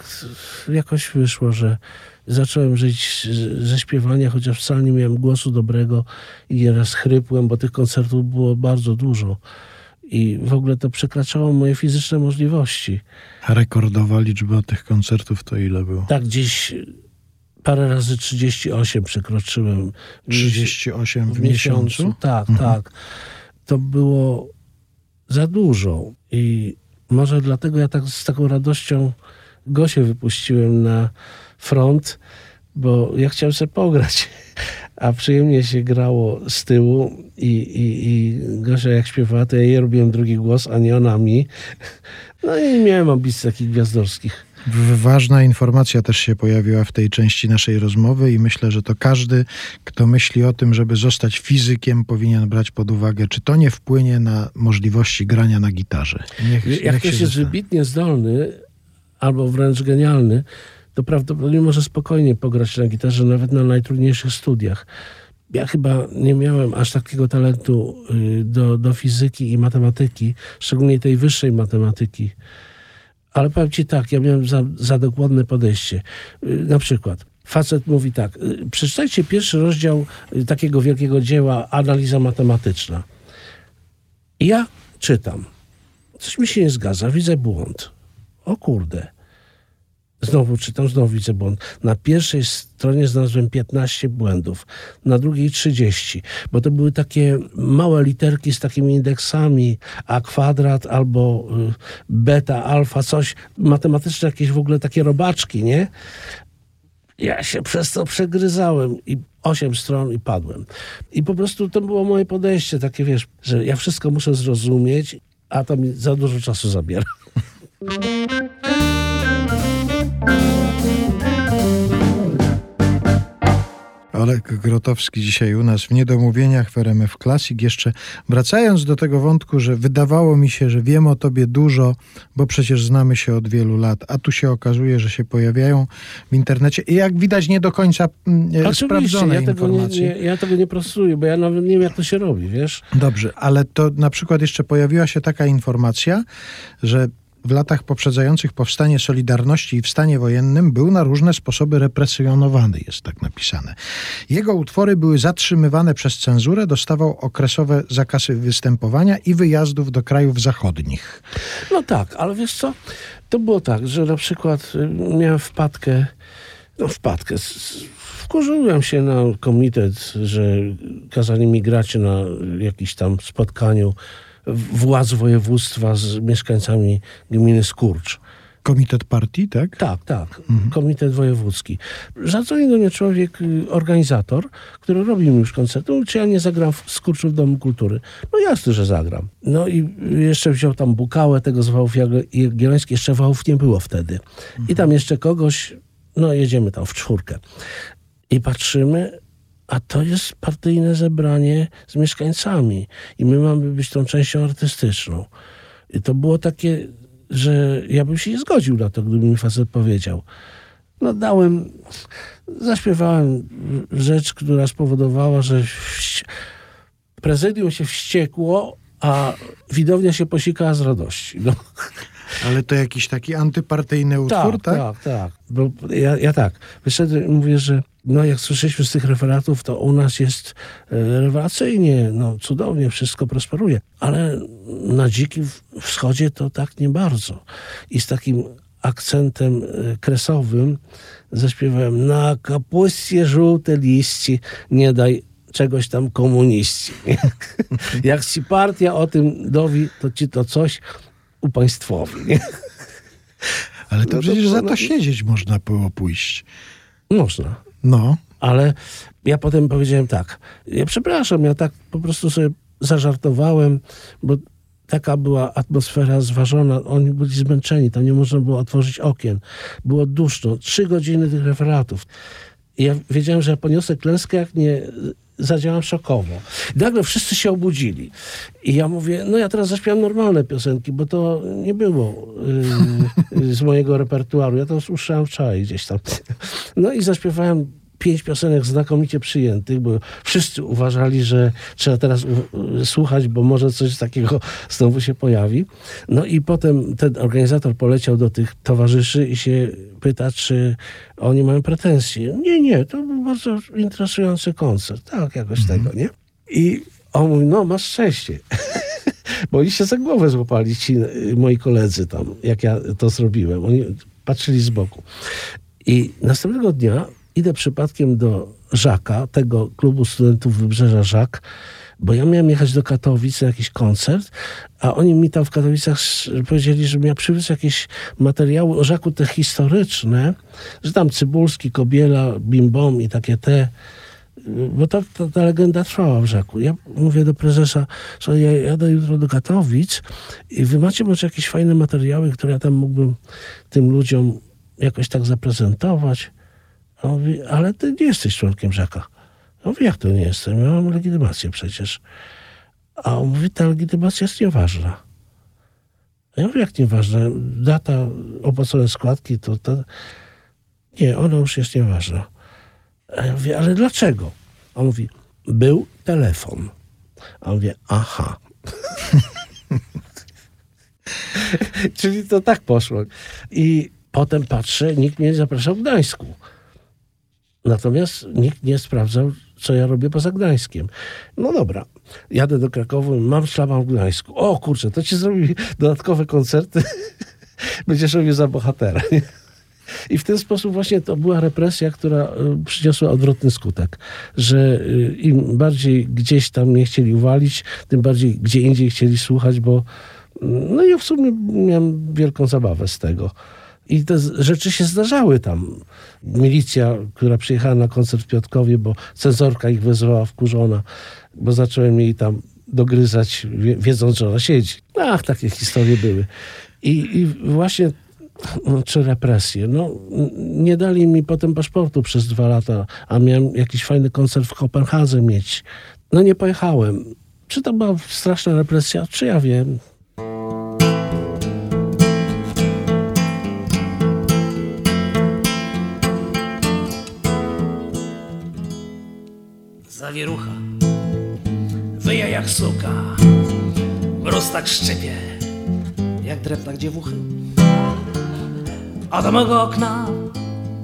jakoś wyszło, że zacząłem żyć ze śpiewania, chociaż wcale nie miałem głosu dobrego i nieraz chrypłem, bo tych koncertów było bardzo dużo. I w ogóle to przekraczało moje fizyczne możliwości. A rekordowa liczba tych koncertów to ile było? Tak gdzieś parę razy 38 przekroczyłem. 38 w miesiącu? Tak, tak. To było za dużo. I może dlatego ja tak z taką radością Gosię wypuściłem na front, bo ja chciałem sobie pograć. A przyjemnie się grało z tyłu i, i, i Gosia jak śpiewała, to ja jej robiłem drugi głos, a nie ona mi. No i nie miałem ambicji takich gwiazdorskich. Ważna informacja też się pojawiła w tej części naszej rozmowy i myślę, że to każdy, kto myśli o tym, żeby zostać fizykiem, powinien brać pod uwagę, czy to nie wpłynie na możliwości grania na gitarze. Niech, Jak niech ktoś się jest wybitnie zdolny albo wręcz genialny, to prawdopodobnie może spokojnie pograć na gitarze nawet na najtrudniejszych studiach. Ja chyba nie miałem aż takiego talentu y, do, do fizyki i matematyki, szczególnie tej wyższej matematyki. Ale powiem ci tak, ja miałem za, za dokładne podejście. Y, Na przykład facet mówi tak, y, przeczytajcie pierwszy rozdział takiego wielkiego dzieła Analiza matematyczna. I ja czytam. Coś mi się nie zgadza, widzę błąd. O kurde. Znowu czytam, znowu widzę błąd. Na pierwszej stronie znalazłem 15 błędów, na drugiej 30, bo to były takie małe literki z takimi indeksami, a kwadrat albo y, beta, alfa, coś, matematyczne jakieś w ogóle takie robaczki, nie? ja się przez to przegryzałem i osiem stron i padłem. I po prostu to było moje podejście, takie wiesz, że ja wszystko muszę zrozumieć, a to mi za dużo czasu zabiera. (laughs) Olek Grotowski dzisiaj u nas w Niedomówieniach w RMF Classic. Jeszcze wracając do tego wątku, że wydawało mi się, że wiem o tobie dużo, bo przecież znamy się od wielu lat, a tu się okazuje, że się pojawiają w internecie i jak widać nie do końca mm, Oczywiście, sprawdzone ja tego, nie, informacje. nie, ja tego nie prostuję, bo ja nawet nie wiem, jak to się robi, wiesz? Dobrze, ale to na przykład jeszcze pojawiła się taka informacja, że w latach poprzedzających powstanie Solidarności i w stanie wojennym był na różne sposoby represjonowany, jest tak napisane. Jego utwory były zatrzymywane przez cenzurę, dostawał okresowe zakazy występowania i wyjazdów do krajów zachodnich. No tak, ale wiesz co? To było tak, że na przykład y, miałem wpadkę, no wpadkę, wkurzyłem się na komitet, że kazali mi grać na jakimś tam spotkaniu władz województwa z mieszkańcami gminy Skurcz. Komitet partii, tak? Tak, tak. Komitet Wojewódzki. Zadzwonił do mnie człowiek, y, organizator, który robił już koncerty. Mówi, Czy ja nie zagram w Skurczu w Domu Kultury? No jasne, że zagram. No i jeszcze wziął tam Bukałę, tego z Wałów Jagiel- Jagiellońskich. Jeszcze Wałów nie było wtedy. I tam jeszcze kogoś, no jedziemy tam w czwórkę. I patrzymy, a to jest partyjne zebranie z mieszkańcami. I my mamy być tą częścią artystyczną. I to było takie, że ja bym się nie zgodził na to, gdyby mi facet powiedział. No dałem, zaśpiewałem rzecz, która spowodowała, że prezydium się wściekło, a widownia się posikała z radości. No. Ale to jakiś taki antypartyjny utwór, tak? Tak, tak, tak. Ja, ja tak, wyszedłem i mówię, że no jak słyszeliśmy z tych referatów, to u nas jest e, rewelacyjnie, no cudownie, wszystko prosperuje. Ale na dzikim wschodzie to tak nie bardzo. I z takim akcentem e, kresowym zaśpiewałem na kapustie żółte liście, nie daj czegoś tam komuniści. (laughs) jak ci partia o tym dowi, to ci to coś upaństwowi. Nie? Ale to No to przecież było- za to no- siedzieć można było pójść. Można. No. Ale ja potem powiedziałem tak, ja przepraszam, ja tak po prostu sobie zażartowałem, bo taka była atmosfera zważona, oni byli zmęczeni, tam nie można było otworzyć okien. Było duszno, trzy godziny tych referatów. Ja wiedziałem, że ja poniosę klęskę, jak nie zadziałam szokowo. Nagle wszyscy się obudzili. I ja mówię, no ja teraz zaśpiewam normalne piosenki, bo to nie było yy, z mojego repertuaru. Ja to usłyszałem wczoraj gdzieś tam. No i zaśpiewałem pięć piosenek znakomicie przyjętych, bo wszyscy uważali, że trzeba teraz słuchać, bo może coś takiego znowu się pojawi. No i potem ten organizator poleciał do tych towarzyszy i się pyta, czy oni mają pretensje. Nie, nie, to był bardzo interesujący koncert. Tak, jakoś tego, nie? I on mówi, no masz szczęście. (laughs) Bo oni się za głowę złapali, ci moi koledzy tam, jak ja to zrobiłem. Oni patrzyli z boku. I następnego dnia idę przypadkiem do Żaka, tego klubu studentów Wybrzeża Żak, bo ja miałem jechać do Katowic na jakiś koncert, a oni mi tam w Katowicach powiedzieli, że miał przywieźć jakieś materiały o Żaku te historyczne, że tam Cybulski, Kobiela, Bimbom i takie te, bo ta, ta, ta legenda trwała w Żaku. Ja mówię do prezesa, że ja jadę jutro do Katowic i wy macie może jakieś fajne materiały, które ja tam mógłbym tym ludziom jakoś tak zaprezentować. On mówi, ale ty nie jesteś członkiem Żaka. Ja mówię, jak to nie jestem? Ja mam legitymację przecież. A on mówi, ta legitymacja jest nieważna. Ja mówię, jak nieważna? Data, opłacone składki, to. Nie, ona już jest nieważna. A ja mówię, ale dlaczego? On mówi, był telefon. A on mówi, aha. (laughs) Czyli to tak poszło. I potem patrzę, nikt mnie nie zapraszał w Gdańsku. Natomiast nikt nie sprawdzał, co ja robię poza Gdańskiem. No dobra, jadę do Krakowa, mam szlaban w Gdańsku. O kurczę, to ci zrobi dodatkowe koncerty. (laughs) Będziesz robił za bohatera. I w ten sposób właśnie to była represja, która y, przyniosła odwrotny skutek, że y, im bardziej gdzieś tam nie chcieli uwalić, tym bardziej gdzie indziej chcieli słuchać, bo mm, no i w sumie miałem wielką zabawę z tego. I te rzeczy się zdarzały tam. Milicja, która przyjechała na koncert w Piotkowie, bo cenzorka ich wezwała wkurzona, bo zacząłem jej tam dogryzać, wie- wiedząc, że ona siedzi. Ach, takie historie były. I, i właśnie, no, czy represje. No, nie dali mi potem paszportu przez dwa lata, a miałem jakiś fajny koncert w Kopenhadze mieć. No nie pojechałem. Czy to była straszna represja? Czy ja wiem? Zawierucha Wyje jak suka Mróz tak szczypie Jak dreptak dziewuchy A do mego okna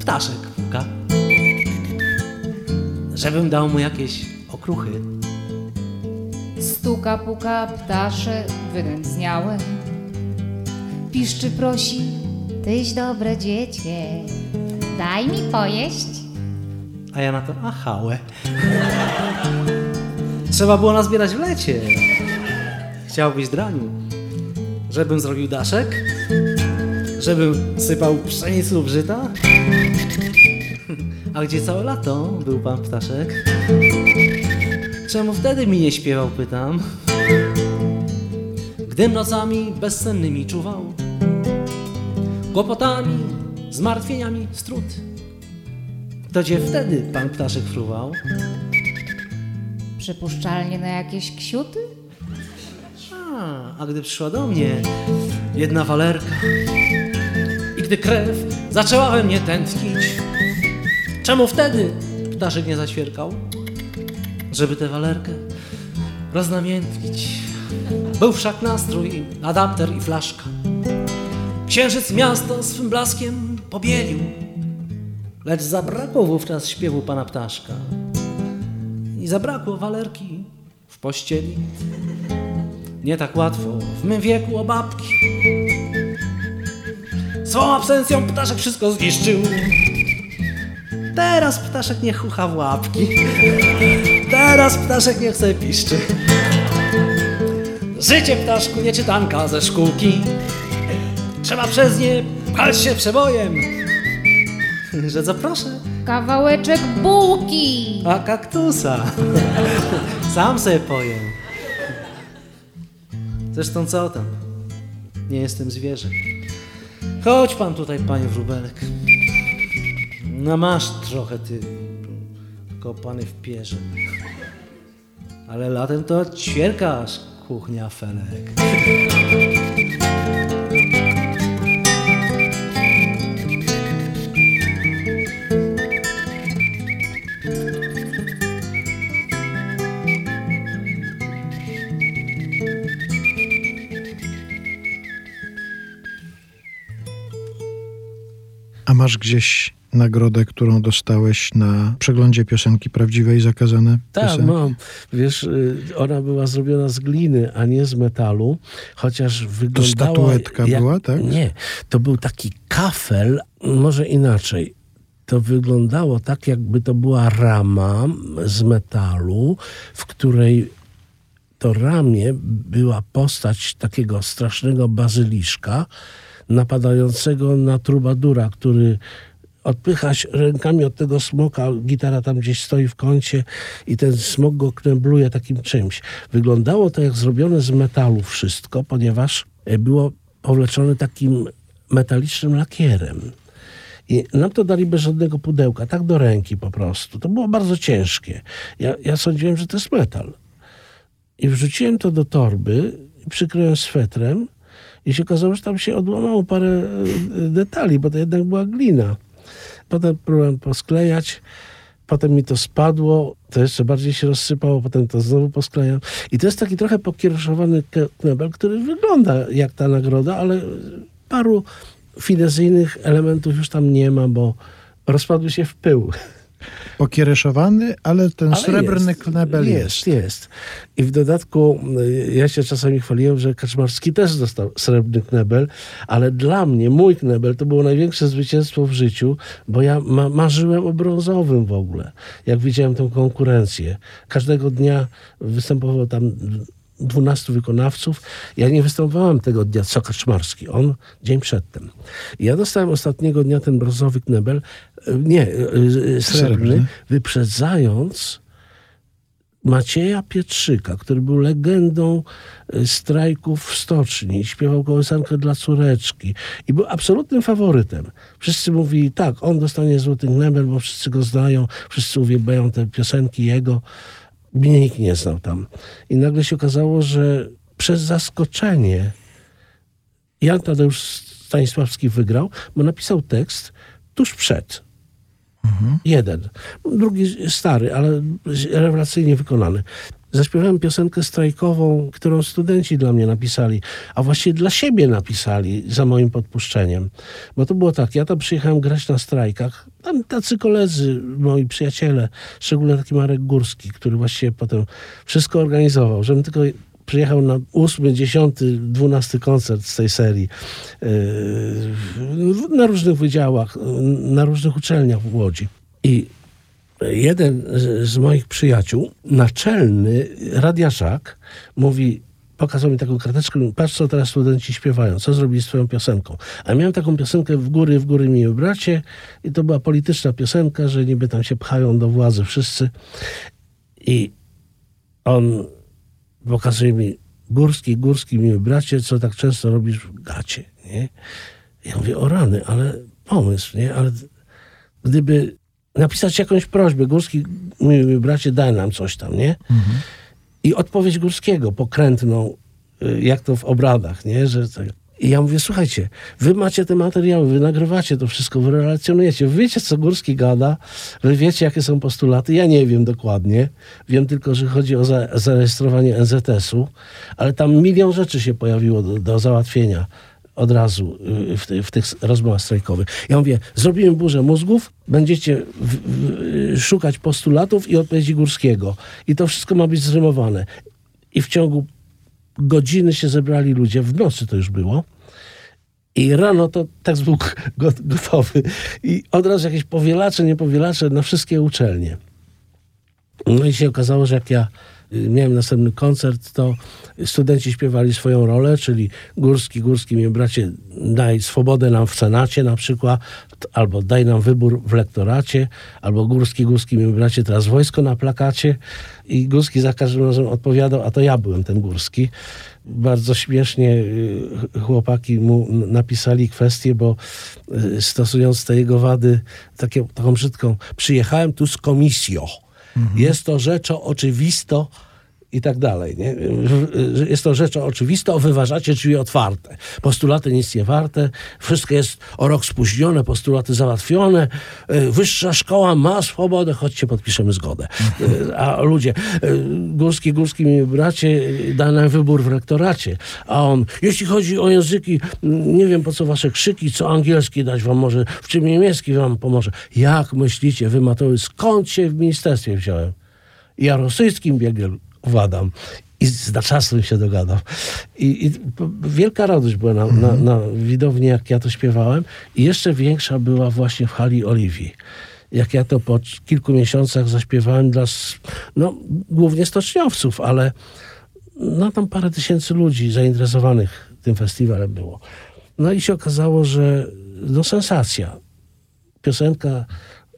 Ptaszek puka. Żebym dał mu jakieś okruchy. Stuka, puka, ptaszek wynędzniałe. Piszczy, prosi, tyś dobre dziecię, daj mi pojeść. A ja na to achałe Trzeba było nazbierać w lecie. Chciałbyś draniu? Żebym zrobił daszek? Żebym sypał pszenicę lub żyta? (laughs) A gdzie całe lato był pan ptaszek? Czemu wtedy mi nie śpiewał, pytam? Gdym nocami bezsennymi czuwał Kłopotami, zmartwieniami strut. To gdzie wtedy pan ptaszek fruwał? Przypuszczalnie na jakieś ksiuty? A, a gdy przyszła do mnie jedna walerka i gdy krew zaczęła we mnie tętnić, czemu wtedy ptaszek nie zaświerkał? Żeby tę walerkę roznamiętnić. Był wszak nastrój, adapter i flaszka. Księżyc miasto swym blaskiem pobielił, lecz zabrakło wówczas śpiewu pana ptaszka i zabrakło walerki w pościeli. Nie tak łatwo w mym wieku o babki. Swą absencją ptaszek wszystko zniszczył. Teraz ptaszek nie chucha w łapki. Teraz ptaszek nie chce piszczy. Życie ptaszku nie czytanka ze szkółki. Trzeba przez nie pchać się przebojem. Że co proszę? Kawałeczek bułki! A kaktusa. (laughs) Sam sobie pojem. Zresztą co tam? Nie jestem zwierzę. Chodź pan tutaj, panie wróbelek. No masz trochę ty kopany w pierze. Ale latem to ćwierkasz, kuchnia felek. Masz gdzieś nagrodę, którą dostałeś na przeglądzie piosenki prawdziwej zakazane Tak, mam. Wiesz, y, ona była zrobiona z gliny, a nie z metalu, chociaż wyglądała... statuetka była, tak? Nie, to był taki kafel, może inaczej. To wyglądało tak, jakby to była rama z metalu, w której to ramię była postać takiego strasznego bazyliszka napadającego na trubadura, który odpychać rękami od tego smoka, gitara tam gdzieś stoi w kącie i ten smok go knębluje takim czymś. Wyglądało to jak zrobione z metalu wszystko, ponieważ e, było powleczone takim metalicznym lakierem. I nam to dali bez żadnego pudełka, tak do ręki po prostu. To było bardzo ciężkie. Ja, ja sądziłem, że to jest metal. I wrzuciłem to do torby, przykryłem swetrem i się okazało, że tam się odłamało parę e, detali, bo to jednak była glina. Potem próbowałem posklejać, potem mi to spadło, to jeszcze bardziej się rozsypało, potem to znowu posklejam. I to jest taki trochę pokieruszowany ke- knebel, który wygląda jak ta nagroda, ale paru finezyjnych elementów już tam nie ma, bo rozpadły się w pył. (laughs) Pokiereszowany, ale ten Ale srebrny jest, knebel jest. Jest, jest. I w dodatku y, ja się czasami chwaliłem, że Kaczmarski też dostał srebrny knebel, ale dla mnie mój knebel to było największe zwycięstwo w życiu, bo ja ma marzyłem o brązowym w ogóle, jak widziałem tą konkurencję. Każdego dnia występował tam 12 wykonawców. Ja nie występowałem tego dnia co Kaczmarski, on dzień przedtem. Ja dostałem ostatniego dnia ten brązowy knebel, nie, e, e, srebrny, Srebrny. wyprzedzając Macieja Pietrzyka, który był legendą e, strajków w stoczni, śpiewał kołysankę dla córeczki i był absolutnym faworytem. Wszyscy mówili, tak, on dostanie złoty knebel, bo wszyscy go znają, wszyscy uwielbiają te piosenki jego. Mnie nikt nie znał tam. I nagle się okazało, że przez zaskoczenie Jan Tadeusz Stanisławski wygrał, bo napisał tekst tuż przed. Jeden. Drugi stary, ale rewelacyjnie wykonany. Zaśpiewałem piosenkę strajkową, którą studenci dla mnie napisali, a właściwie dla siebie napisali za moim podpuszczeniem. Bo to było tak, ja tam przyjechałem grać na strajkach. Tam tacy koledzy, moi przyjaciele, szczególnie taki Marek Górski, który właściwie potem wszystko organizował, żebym tylko przyjechał na ósmy, dziesiąty, dwunasty koncert z tej serii yy, na różnych wydziałach, na różnych uczelniach w Łodzi. I jeden z- moich przyjaciół, naczelny radiaszak, mówi, pokazał mi taką karteczkę, patrz co teraz studenci śpiewają, co zrobili z twoją piosenką. A miałem taką piosenkę w góry, w góry miły bracie i to była polityczna piosenka, że niby tam się pchają do władzy wszyscy. I on pokazuje mi, Górski, Górski, miły bracie, co tak często robisz w gacie, nie? Ja mówię, o rany, ale pomysł, nie? Ale gdyby napisać jakąś prośbę, Górski, miły bracie, daj nam coś tam, nie? I odpowiedź Górskiego, pokrętną, y, jak to w obradach, nie? Że tak. I ja mówię, słuchajcie, wy macie te materiały, wy nagrywacie to wszystko, wy relacjonujecie, wy wiecie, co Górski gada, wy wiecie, jakie są postulaty, ja nie wiem dokładnie, wiem tylko, że chodzi o za, zarejestrowanie NZS-u, ale tam milion rzeczy się pojawiło do, do załatwienia od razu y, w, w tych rozmowach strajkowych. Ja mówię, zrobimy burzę mózgów, będziecie w, szukać postulatów i odpowiedzi Górskiego. I to wszystko ma być zrymowane. I w ciągu godziny się zebrali ludzie, w nocy to już było. I rano to tekst był go- gotowy. I od razu jakieś powielacze, niepowielacze na wszystkie uczelnie. No i się okazało, że jak ja y, miałem następny koncert, to studenci śpiewali swoją rolę, czyli Górski, Górski, mi bracie, daj swobodę nam w Senacie na przykład, albo daj nam wybór w lektoracie, albo Górski, Górski, mi bracie, teraz wojsko na plakacie. I Górski za każdym razem odpowiadał, a to ja byłem ten Górski. Bardzo śmiesznie y, chłopaki mu napisali kwestię, bo y, stosując te jego wady, takie, taką brzydką, przyjechałem tu z komisją. Jest to rzeczą oczywisto i tak dalej. Nie? Jest to rzeczą oczywistą, wyważacie drzwi otwarte. Postulaty nic nie warte, wszystko jest o rok spóźnione, postulaty załatwione, y, wyższa szkoła ma swobodę, chodźcie, podpiszemy zgodę. Y, A ludzie, y, Górski, Górski, mi bracie, da nam wybór w rektoracie. A on, jeśli chodzi o języki, nie wiem po co wasze krzyki, co angielski dać wam może, w czym niemiecki wam pomoże. Jak myślicie, wy Matoły, skąd się w ministerstwie wziąłem? Ja rosyjskim biegiem władam. I z Naczasem się dogadam. I, i wielka radość była na, na, na widowni, jak ja to śpiewałem. I jeszcze większa była właśnie w hali Oliwii. Jak ja to po kilku miesiącach zaśpiewałem dla, no, głównie stoczniowców, ale no tam parę tysięcy ludzi zainteresowanych tym festiwalem było. No i się okazało, że no sensacja. Piosenka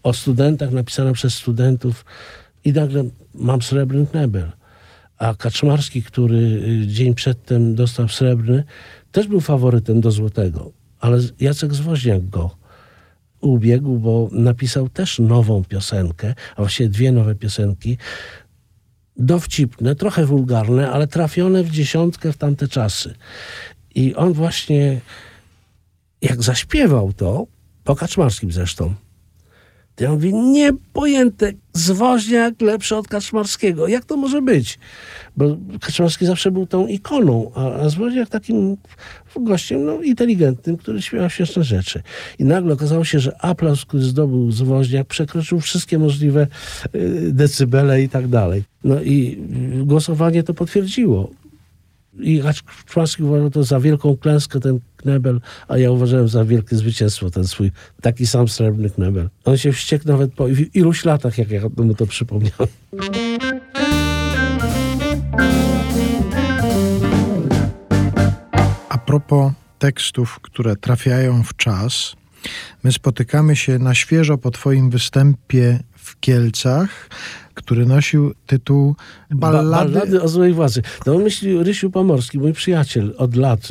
o studentach napisana przez studentów i nagle mam srebrny knebel. A Kaczmarski, który y, dzień przedtem dostał srebrny, też był faworytem do złotego. Ale Jacek Zwoźniak go ubiegł, bo napisał też nową piosenkę, a właściwie dwie nowe piosenki, dowcipne, trochę wulgarne, ale trafione w dziesiątkę w tamte czasy. I on właśnie, jak zaśpiewał to, po Kaczmarskim zresztą, ja mówię, niepojęte, zwoźniak lepszy od Kaczmarskiego. Jak to może być? Bo Kaczmarski zawsze był tą ikoną, a, a zwoźniak takim gościem no, inteligentnym, który śpiewa śmieszne rzeczy. I nagle okazało się, że aplauz, który zdobył zwoźniak, przekroczył wszystkie możliwe y, decybele i tak dalej. No i głosowanie to potwierdziło. I Kaczmarski uważał to za wielką klęskę, ten knebel, a ja uważałem za wielkie zwycięstwo, ten swój taki sam srebrny knebel. On się wściekł nawet po iluś latach, jak ja mu to przypomniałem. A propos tekstów, które trafiają w czas, my spotykamy się na świeżo po Twoim występie w Kielcach, który nosił tytuł Ballady, ba ballady o złej władzy. No myśli Rysiu Pomorski, mój przyjaciel od lat.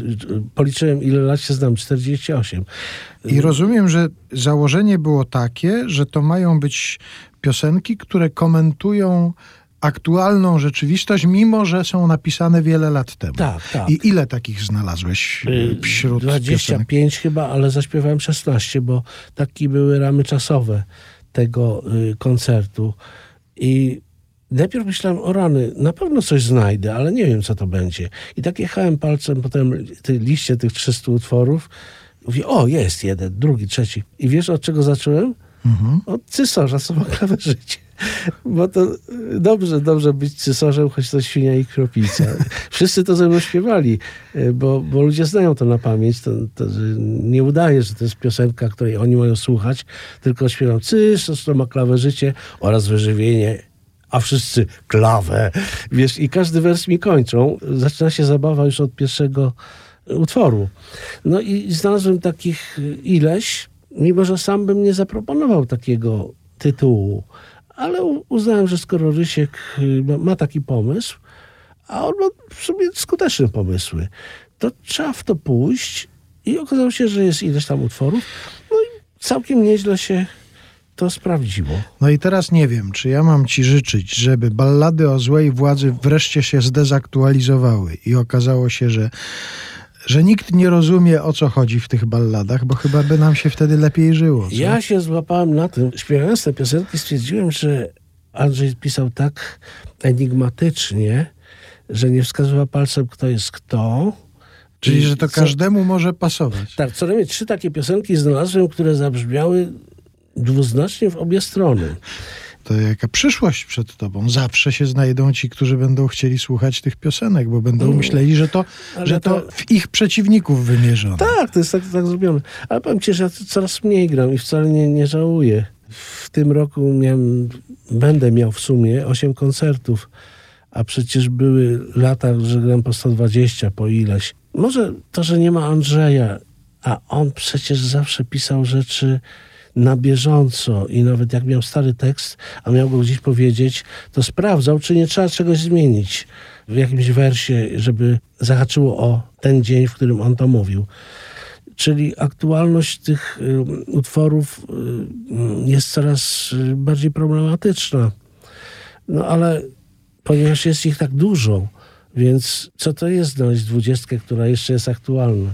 Policzyłem, ile lat się znam, 48. I rozumiem, że założenie było takie, że to mają być piosenki, które komentują aktualną rzeczywistość, mimo że są napisane wiele lat temu. Tak, tak. I ile takich znalazłeś y, wśród 25 piosenek? chyba, ale zaśpiewałem 16, bo takie były ramy czasowe tego y, koncertu. I najpierw myślałem, o rany, na pewno coś znajdę, ale nie wiem, co to będzie. I tak jechałem palcem po tym tej liście tych 300 utworów. Mówię, o, jest jeden, drugi, trzeci. I wiesz, od czego zacząłem? Mhm. Od cysarza, co ma życie. Bo to dobrze, dobrze być cesarzem, choć to świnia i kropica. Wszyscy to ze mną śpiewali, bo, bo ludzie znają to na pamięć. To, to, nie udaje, że to jest piosenka, której oni mają słuchać, tylko śpiewam cysarz, to ma klawę życie oraz wyżywienie a wszyscy klawę. Wiesz, i każdy wers mi kończą. Zaczyna się zabawa już od pierwszego utworu. No i znalazłem takich ileś, mimo że sam bym nie zaproponował takiego tytułu. Ale uznałem, że skoro Rysiek y, ma taki pomysł, a on ma w sumie skuteczne pomysły, to trzeba w to pójść i okazało się, że jest ileś tam utworów. No i całkiem nieźle się to sprawdziło. No i teraz nie wiem, czy ja mam ci życzyć, żeby ballady o złej władzy wreszcie się zdezaktualizowały i okazało się, że że nikt nie rozumie, o co chodzi w tych balladach, bo chyba by nam się wtedy lepiej żyło. Co? Ja się złapałem na tym, śpiewając te piosenki stwierdziłem, że Andrzej pisał tak enigmatycznie, że nie wskazywał palcem, kto jest kto. Czyli, że to każdemu co, może pasować. Tak, co najmniej trzy takie piosenki znalazłem, które zabrzmiały dwuznacznie w obie strony to jaka przyszłość przed tobą. Zawsze się znajdą ci, którzy będą chcieli słuchać tych piosenek, bo będą mm. myśleli, że to, że to, to w ich przeciwników wymierzone. Tak, to jest tak, tak zrobione. Ale powiem ci, że ja coraz mniej gram i wcale nie, nie żałuję. W tym roku miałem, będę miał w sumie 8 koncertów, a przecież były lata, że gram po 120, po ileś. Może to, że nie ma Andrzeja, a on przecież zawsze pisał rzeczy na bieżąco i nawet jak miał stary tekst, a miał go gdzieś powiedzieć, to sprawdzał, czy nie trzeba czegoś zmienić w jakimś wersie, żeby zahaczyło o ten dzień, w którym on to mówił. Czyli aktualność tych y, utworów y, jest coraz bardziej problematyczna. No ale ponieważ jest ich tak dużo, więc co to jest znaleźć dwudziestkę, która jeszcze jest aktualna?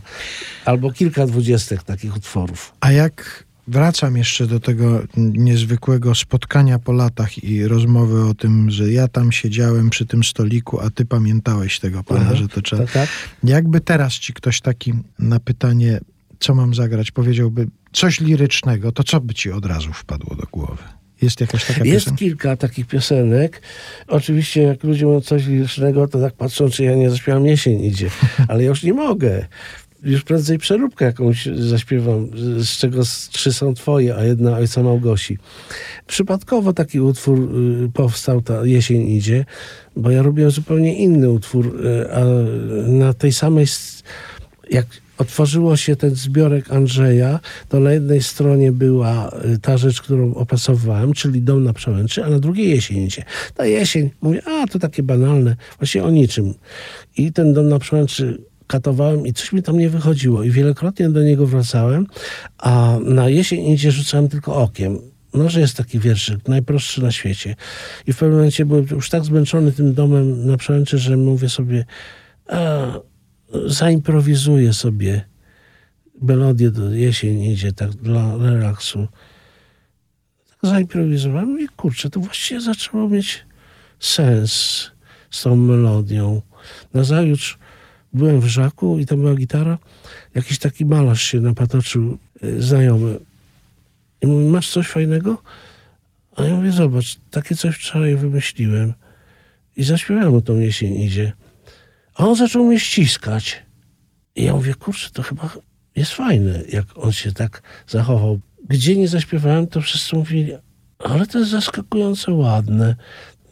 Albo kilka dwudziestek takich utworów. A jak Wracam jeszcze do tego niezwykłego spotkania po latach i rozmowy o tym, że ja tam siedziałem przy tym stoliku, a ty pamiętałeś tego pana, Aha, że to trzeba. Tak, tak. Jakby teraz ci ktoś taki na pytanie, co mam zagrać, powiedziałby coś lirycznego, to co by ci od razu wpadło do głowy? Jest jakaś taka Jest piosenka? kilka takich piosenek. Oczywiście jak ludzie mówią coś lirycznego, to tak patrzą, czy ja nie zaśpiewam jesień idzie. (laughs) Ale ja już nie mogę już prędzej przeróbkę jakąś zaśpiewam, z czego trzy są twoje, a jedna ojca Małgosi. Przypadkowo taki utwór y, powstał, ta jesień idzie, bo ja robiłem zupełnie inny utwór, y, a na tej samej, jak otworzyło się ten zbiorek Andrzeja, to na jednej stronie była y, ta rzecz, którą opracowywałem, czyli Dom na Przełęczy, a na drugiej jesień idzie. Ta jesień, mówię, a to takie banalne, właśnie o niczym. I ten Dom na Przełęczy katowałem i coś mi tam nie wychodziło. I wielokrotnie do niego wracałem, a na jesień idzie rzucałem tylko okiem. No, że jest taki wierszyk, najprostszy na świecie. I w pewnym momencie byłem już tak zmęczony tym domem na przełęczy, że mówię sobie, a, zaimprowizuję sobie melodię do jesień idzie, tak dla relaksu. Tak zaimprowizowałem i kurczę, to właściwie zaczęło mieć sens z tą melodią. Nazajutrz byłem w Żaku i tam była gitara. Jakiś taki malarz się napatoczył, e, znajomy. I mówi, masz coś fajnego? A ja mówię, zobacz, takie coś wczoraj wymyśliłem. I zaśpiewałem mu tą jesień idzie. A on zaczął mnie ściskać. I ja mówię, kurczę, to chyba jest fajne, jak on się tak zachował. Gdzie nie zaśpiewałem, to wszyscy mówili, ale to jest zaskakująco ładne.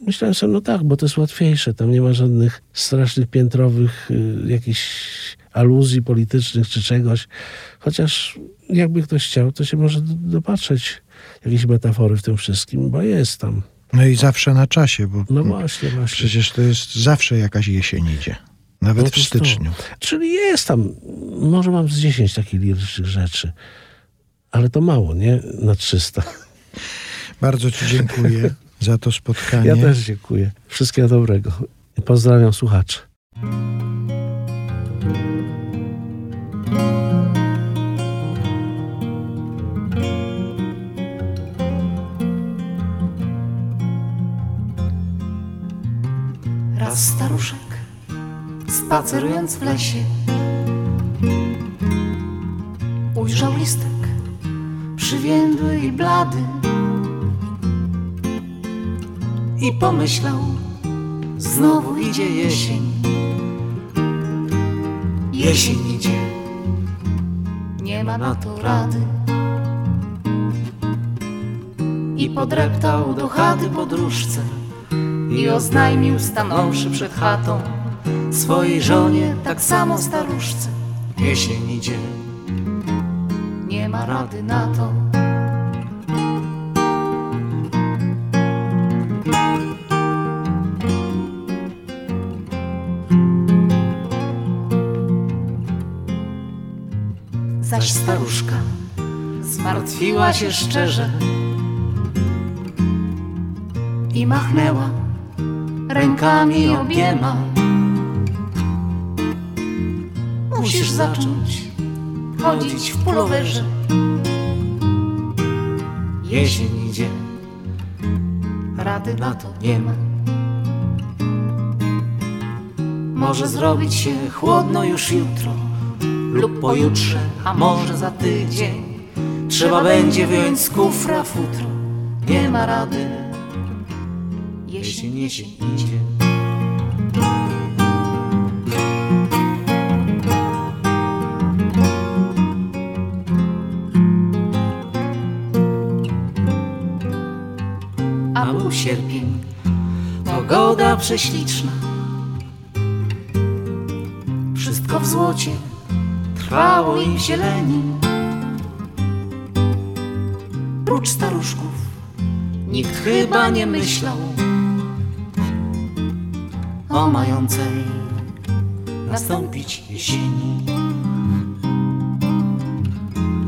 Myślałem sobie, no tak, bo to jest łatwiejsze. Tam nie ma żadnych strasznych piętrowych y, jakichś aluzji politycznych czy czegoś. Chociaż jakby ktoś chciał, to się może do- dopatrzeć jakiejś metafory w tym wszystkim, bo jest tam. No i zawsze na czasie, bo No właśnie, właśnie. przecież to jest zawsze jakaś jesień idzie. Nawet No w jest to. styczniu. Czyli jest tam, może mam z 10 takich lirycznych rzeczy, ale to mało, nie? Na 300. Bardzo Ci dziękuję (laughs) za to spotkanie. Ja też dziękuję. Wszystkiego dobrego. Pozdrawiam słuchaczy. Raz staruszek, spacerując w lesie, ujrzał listek, przywiędły i blady. I pomyślał, znowu idzie jesień. Jesień idzie, nie ma na to rady. I podreptał do chaty podróżce i oznajmił stanąwszy przed chatą swojej żonie, tak samo staruszce. Jesień idzie, nie ma rady na to. Zmartwiła się szczerze i machnęła rękami obiema. Musisz zacząć chodzić w pulowerze. Jesień idzie, rady na to nie ma. Może zrobić się chłodno już jutro lub pojutrze, a może za tydzień. Trzeba będzie wyjąć z kufra futro. Nie ma rady. Jesień, jesień idzie. A był sierpień, pogoda prześliczna. Wszystko w złocie, trwało i w zieleni. Prócz staruszków, nikt chyba nie myślał o mającej nastąpić jesieni.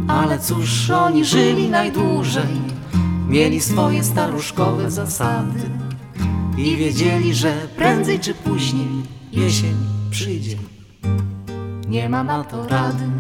Ale cóż, oni żyli najdłużej, mieli swoje staruszkowe zasady i wiedzieli, że prędzej czy później jesień przyjdzie. Nie ma na to rady.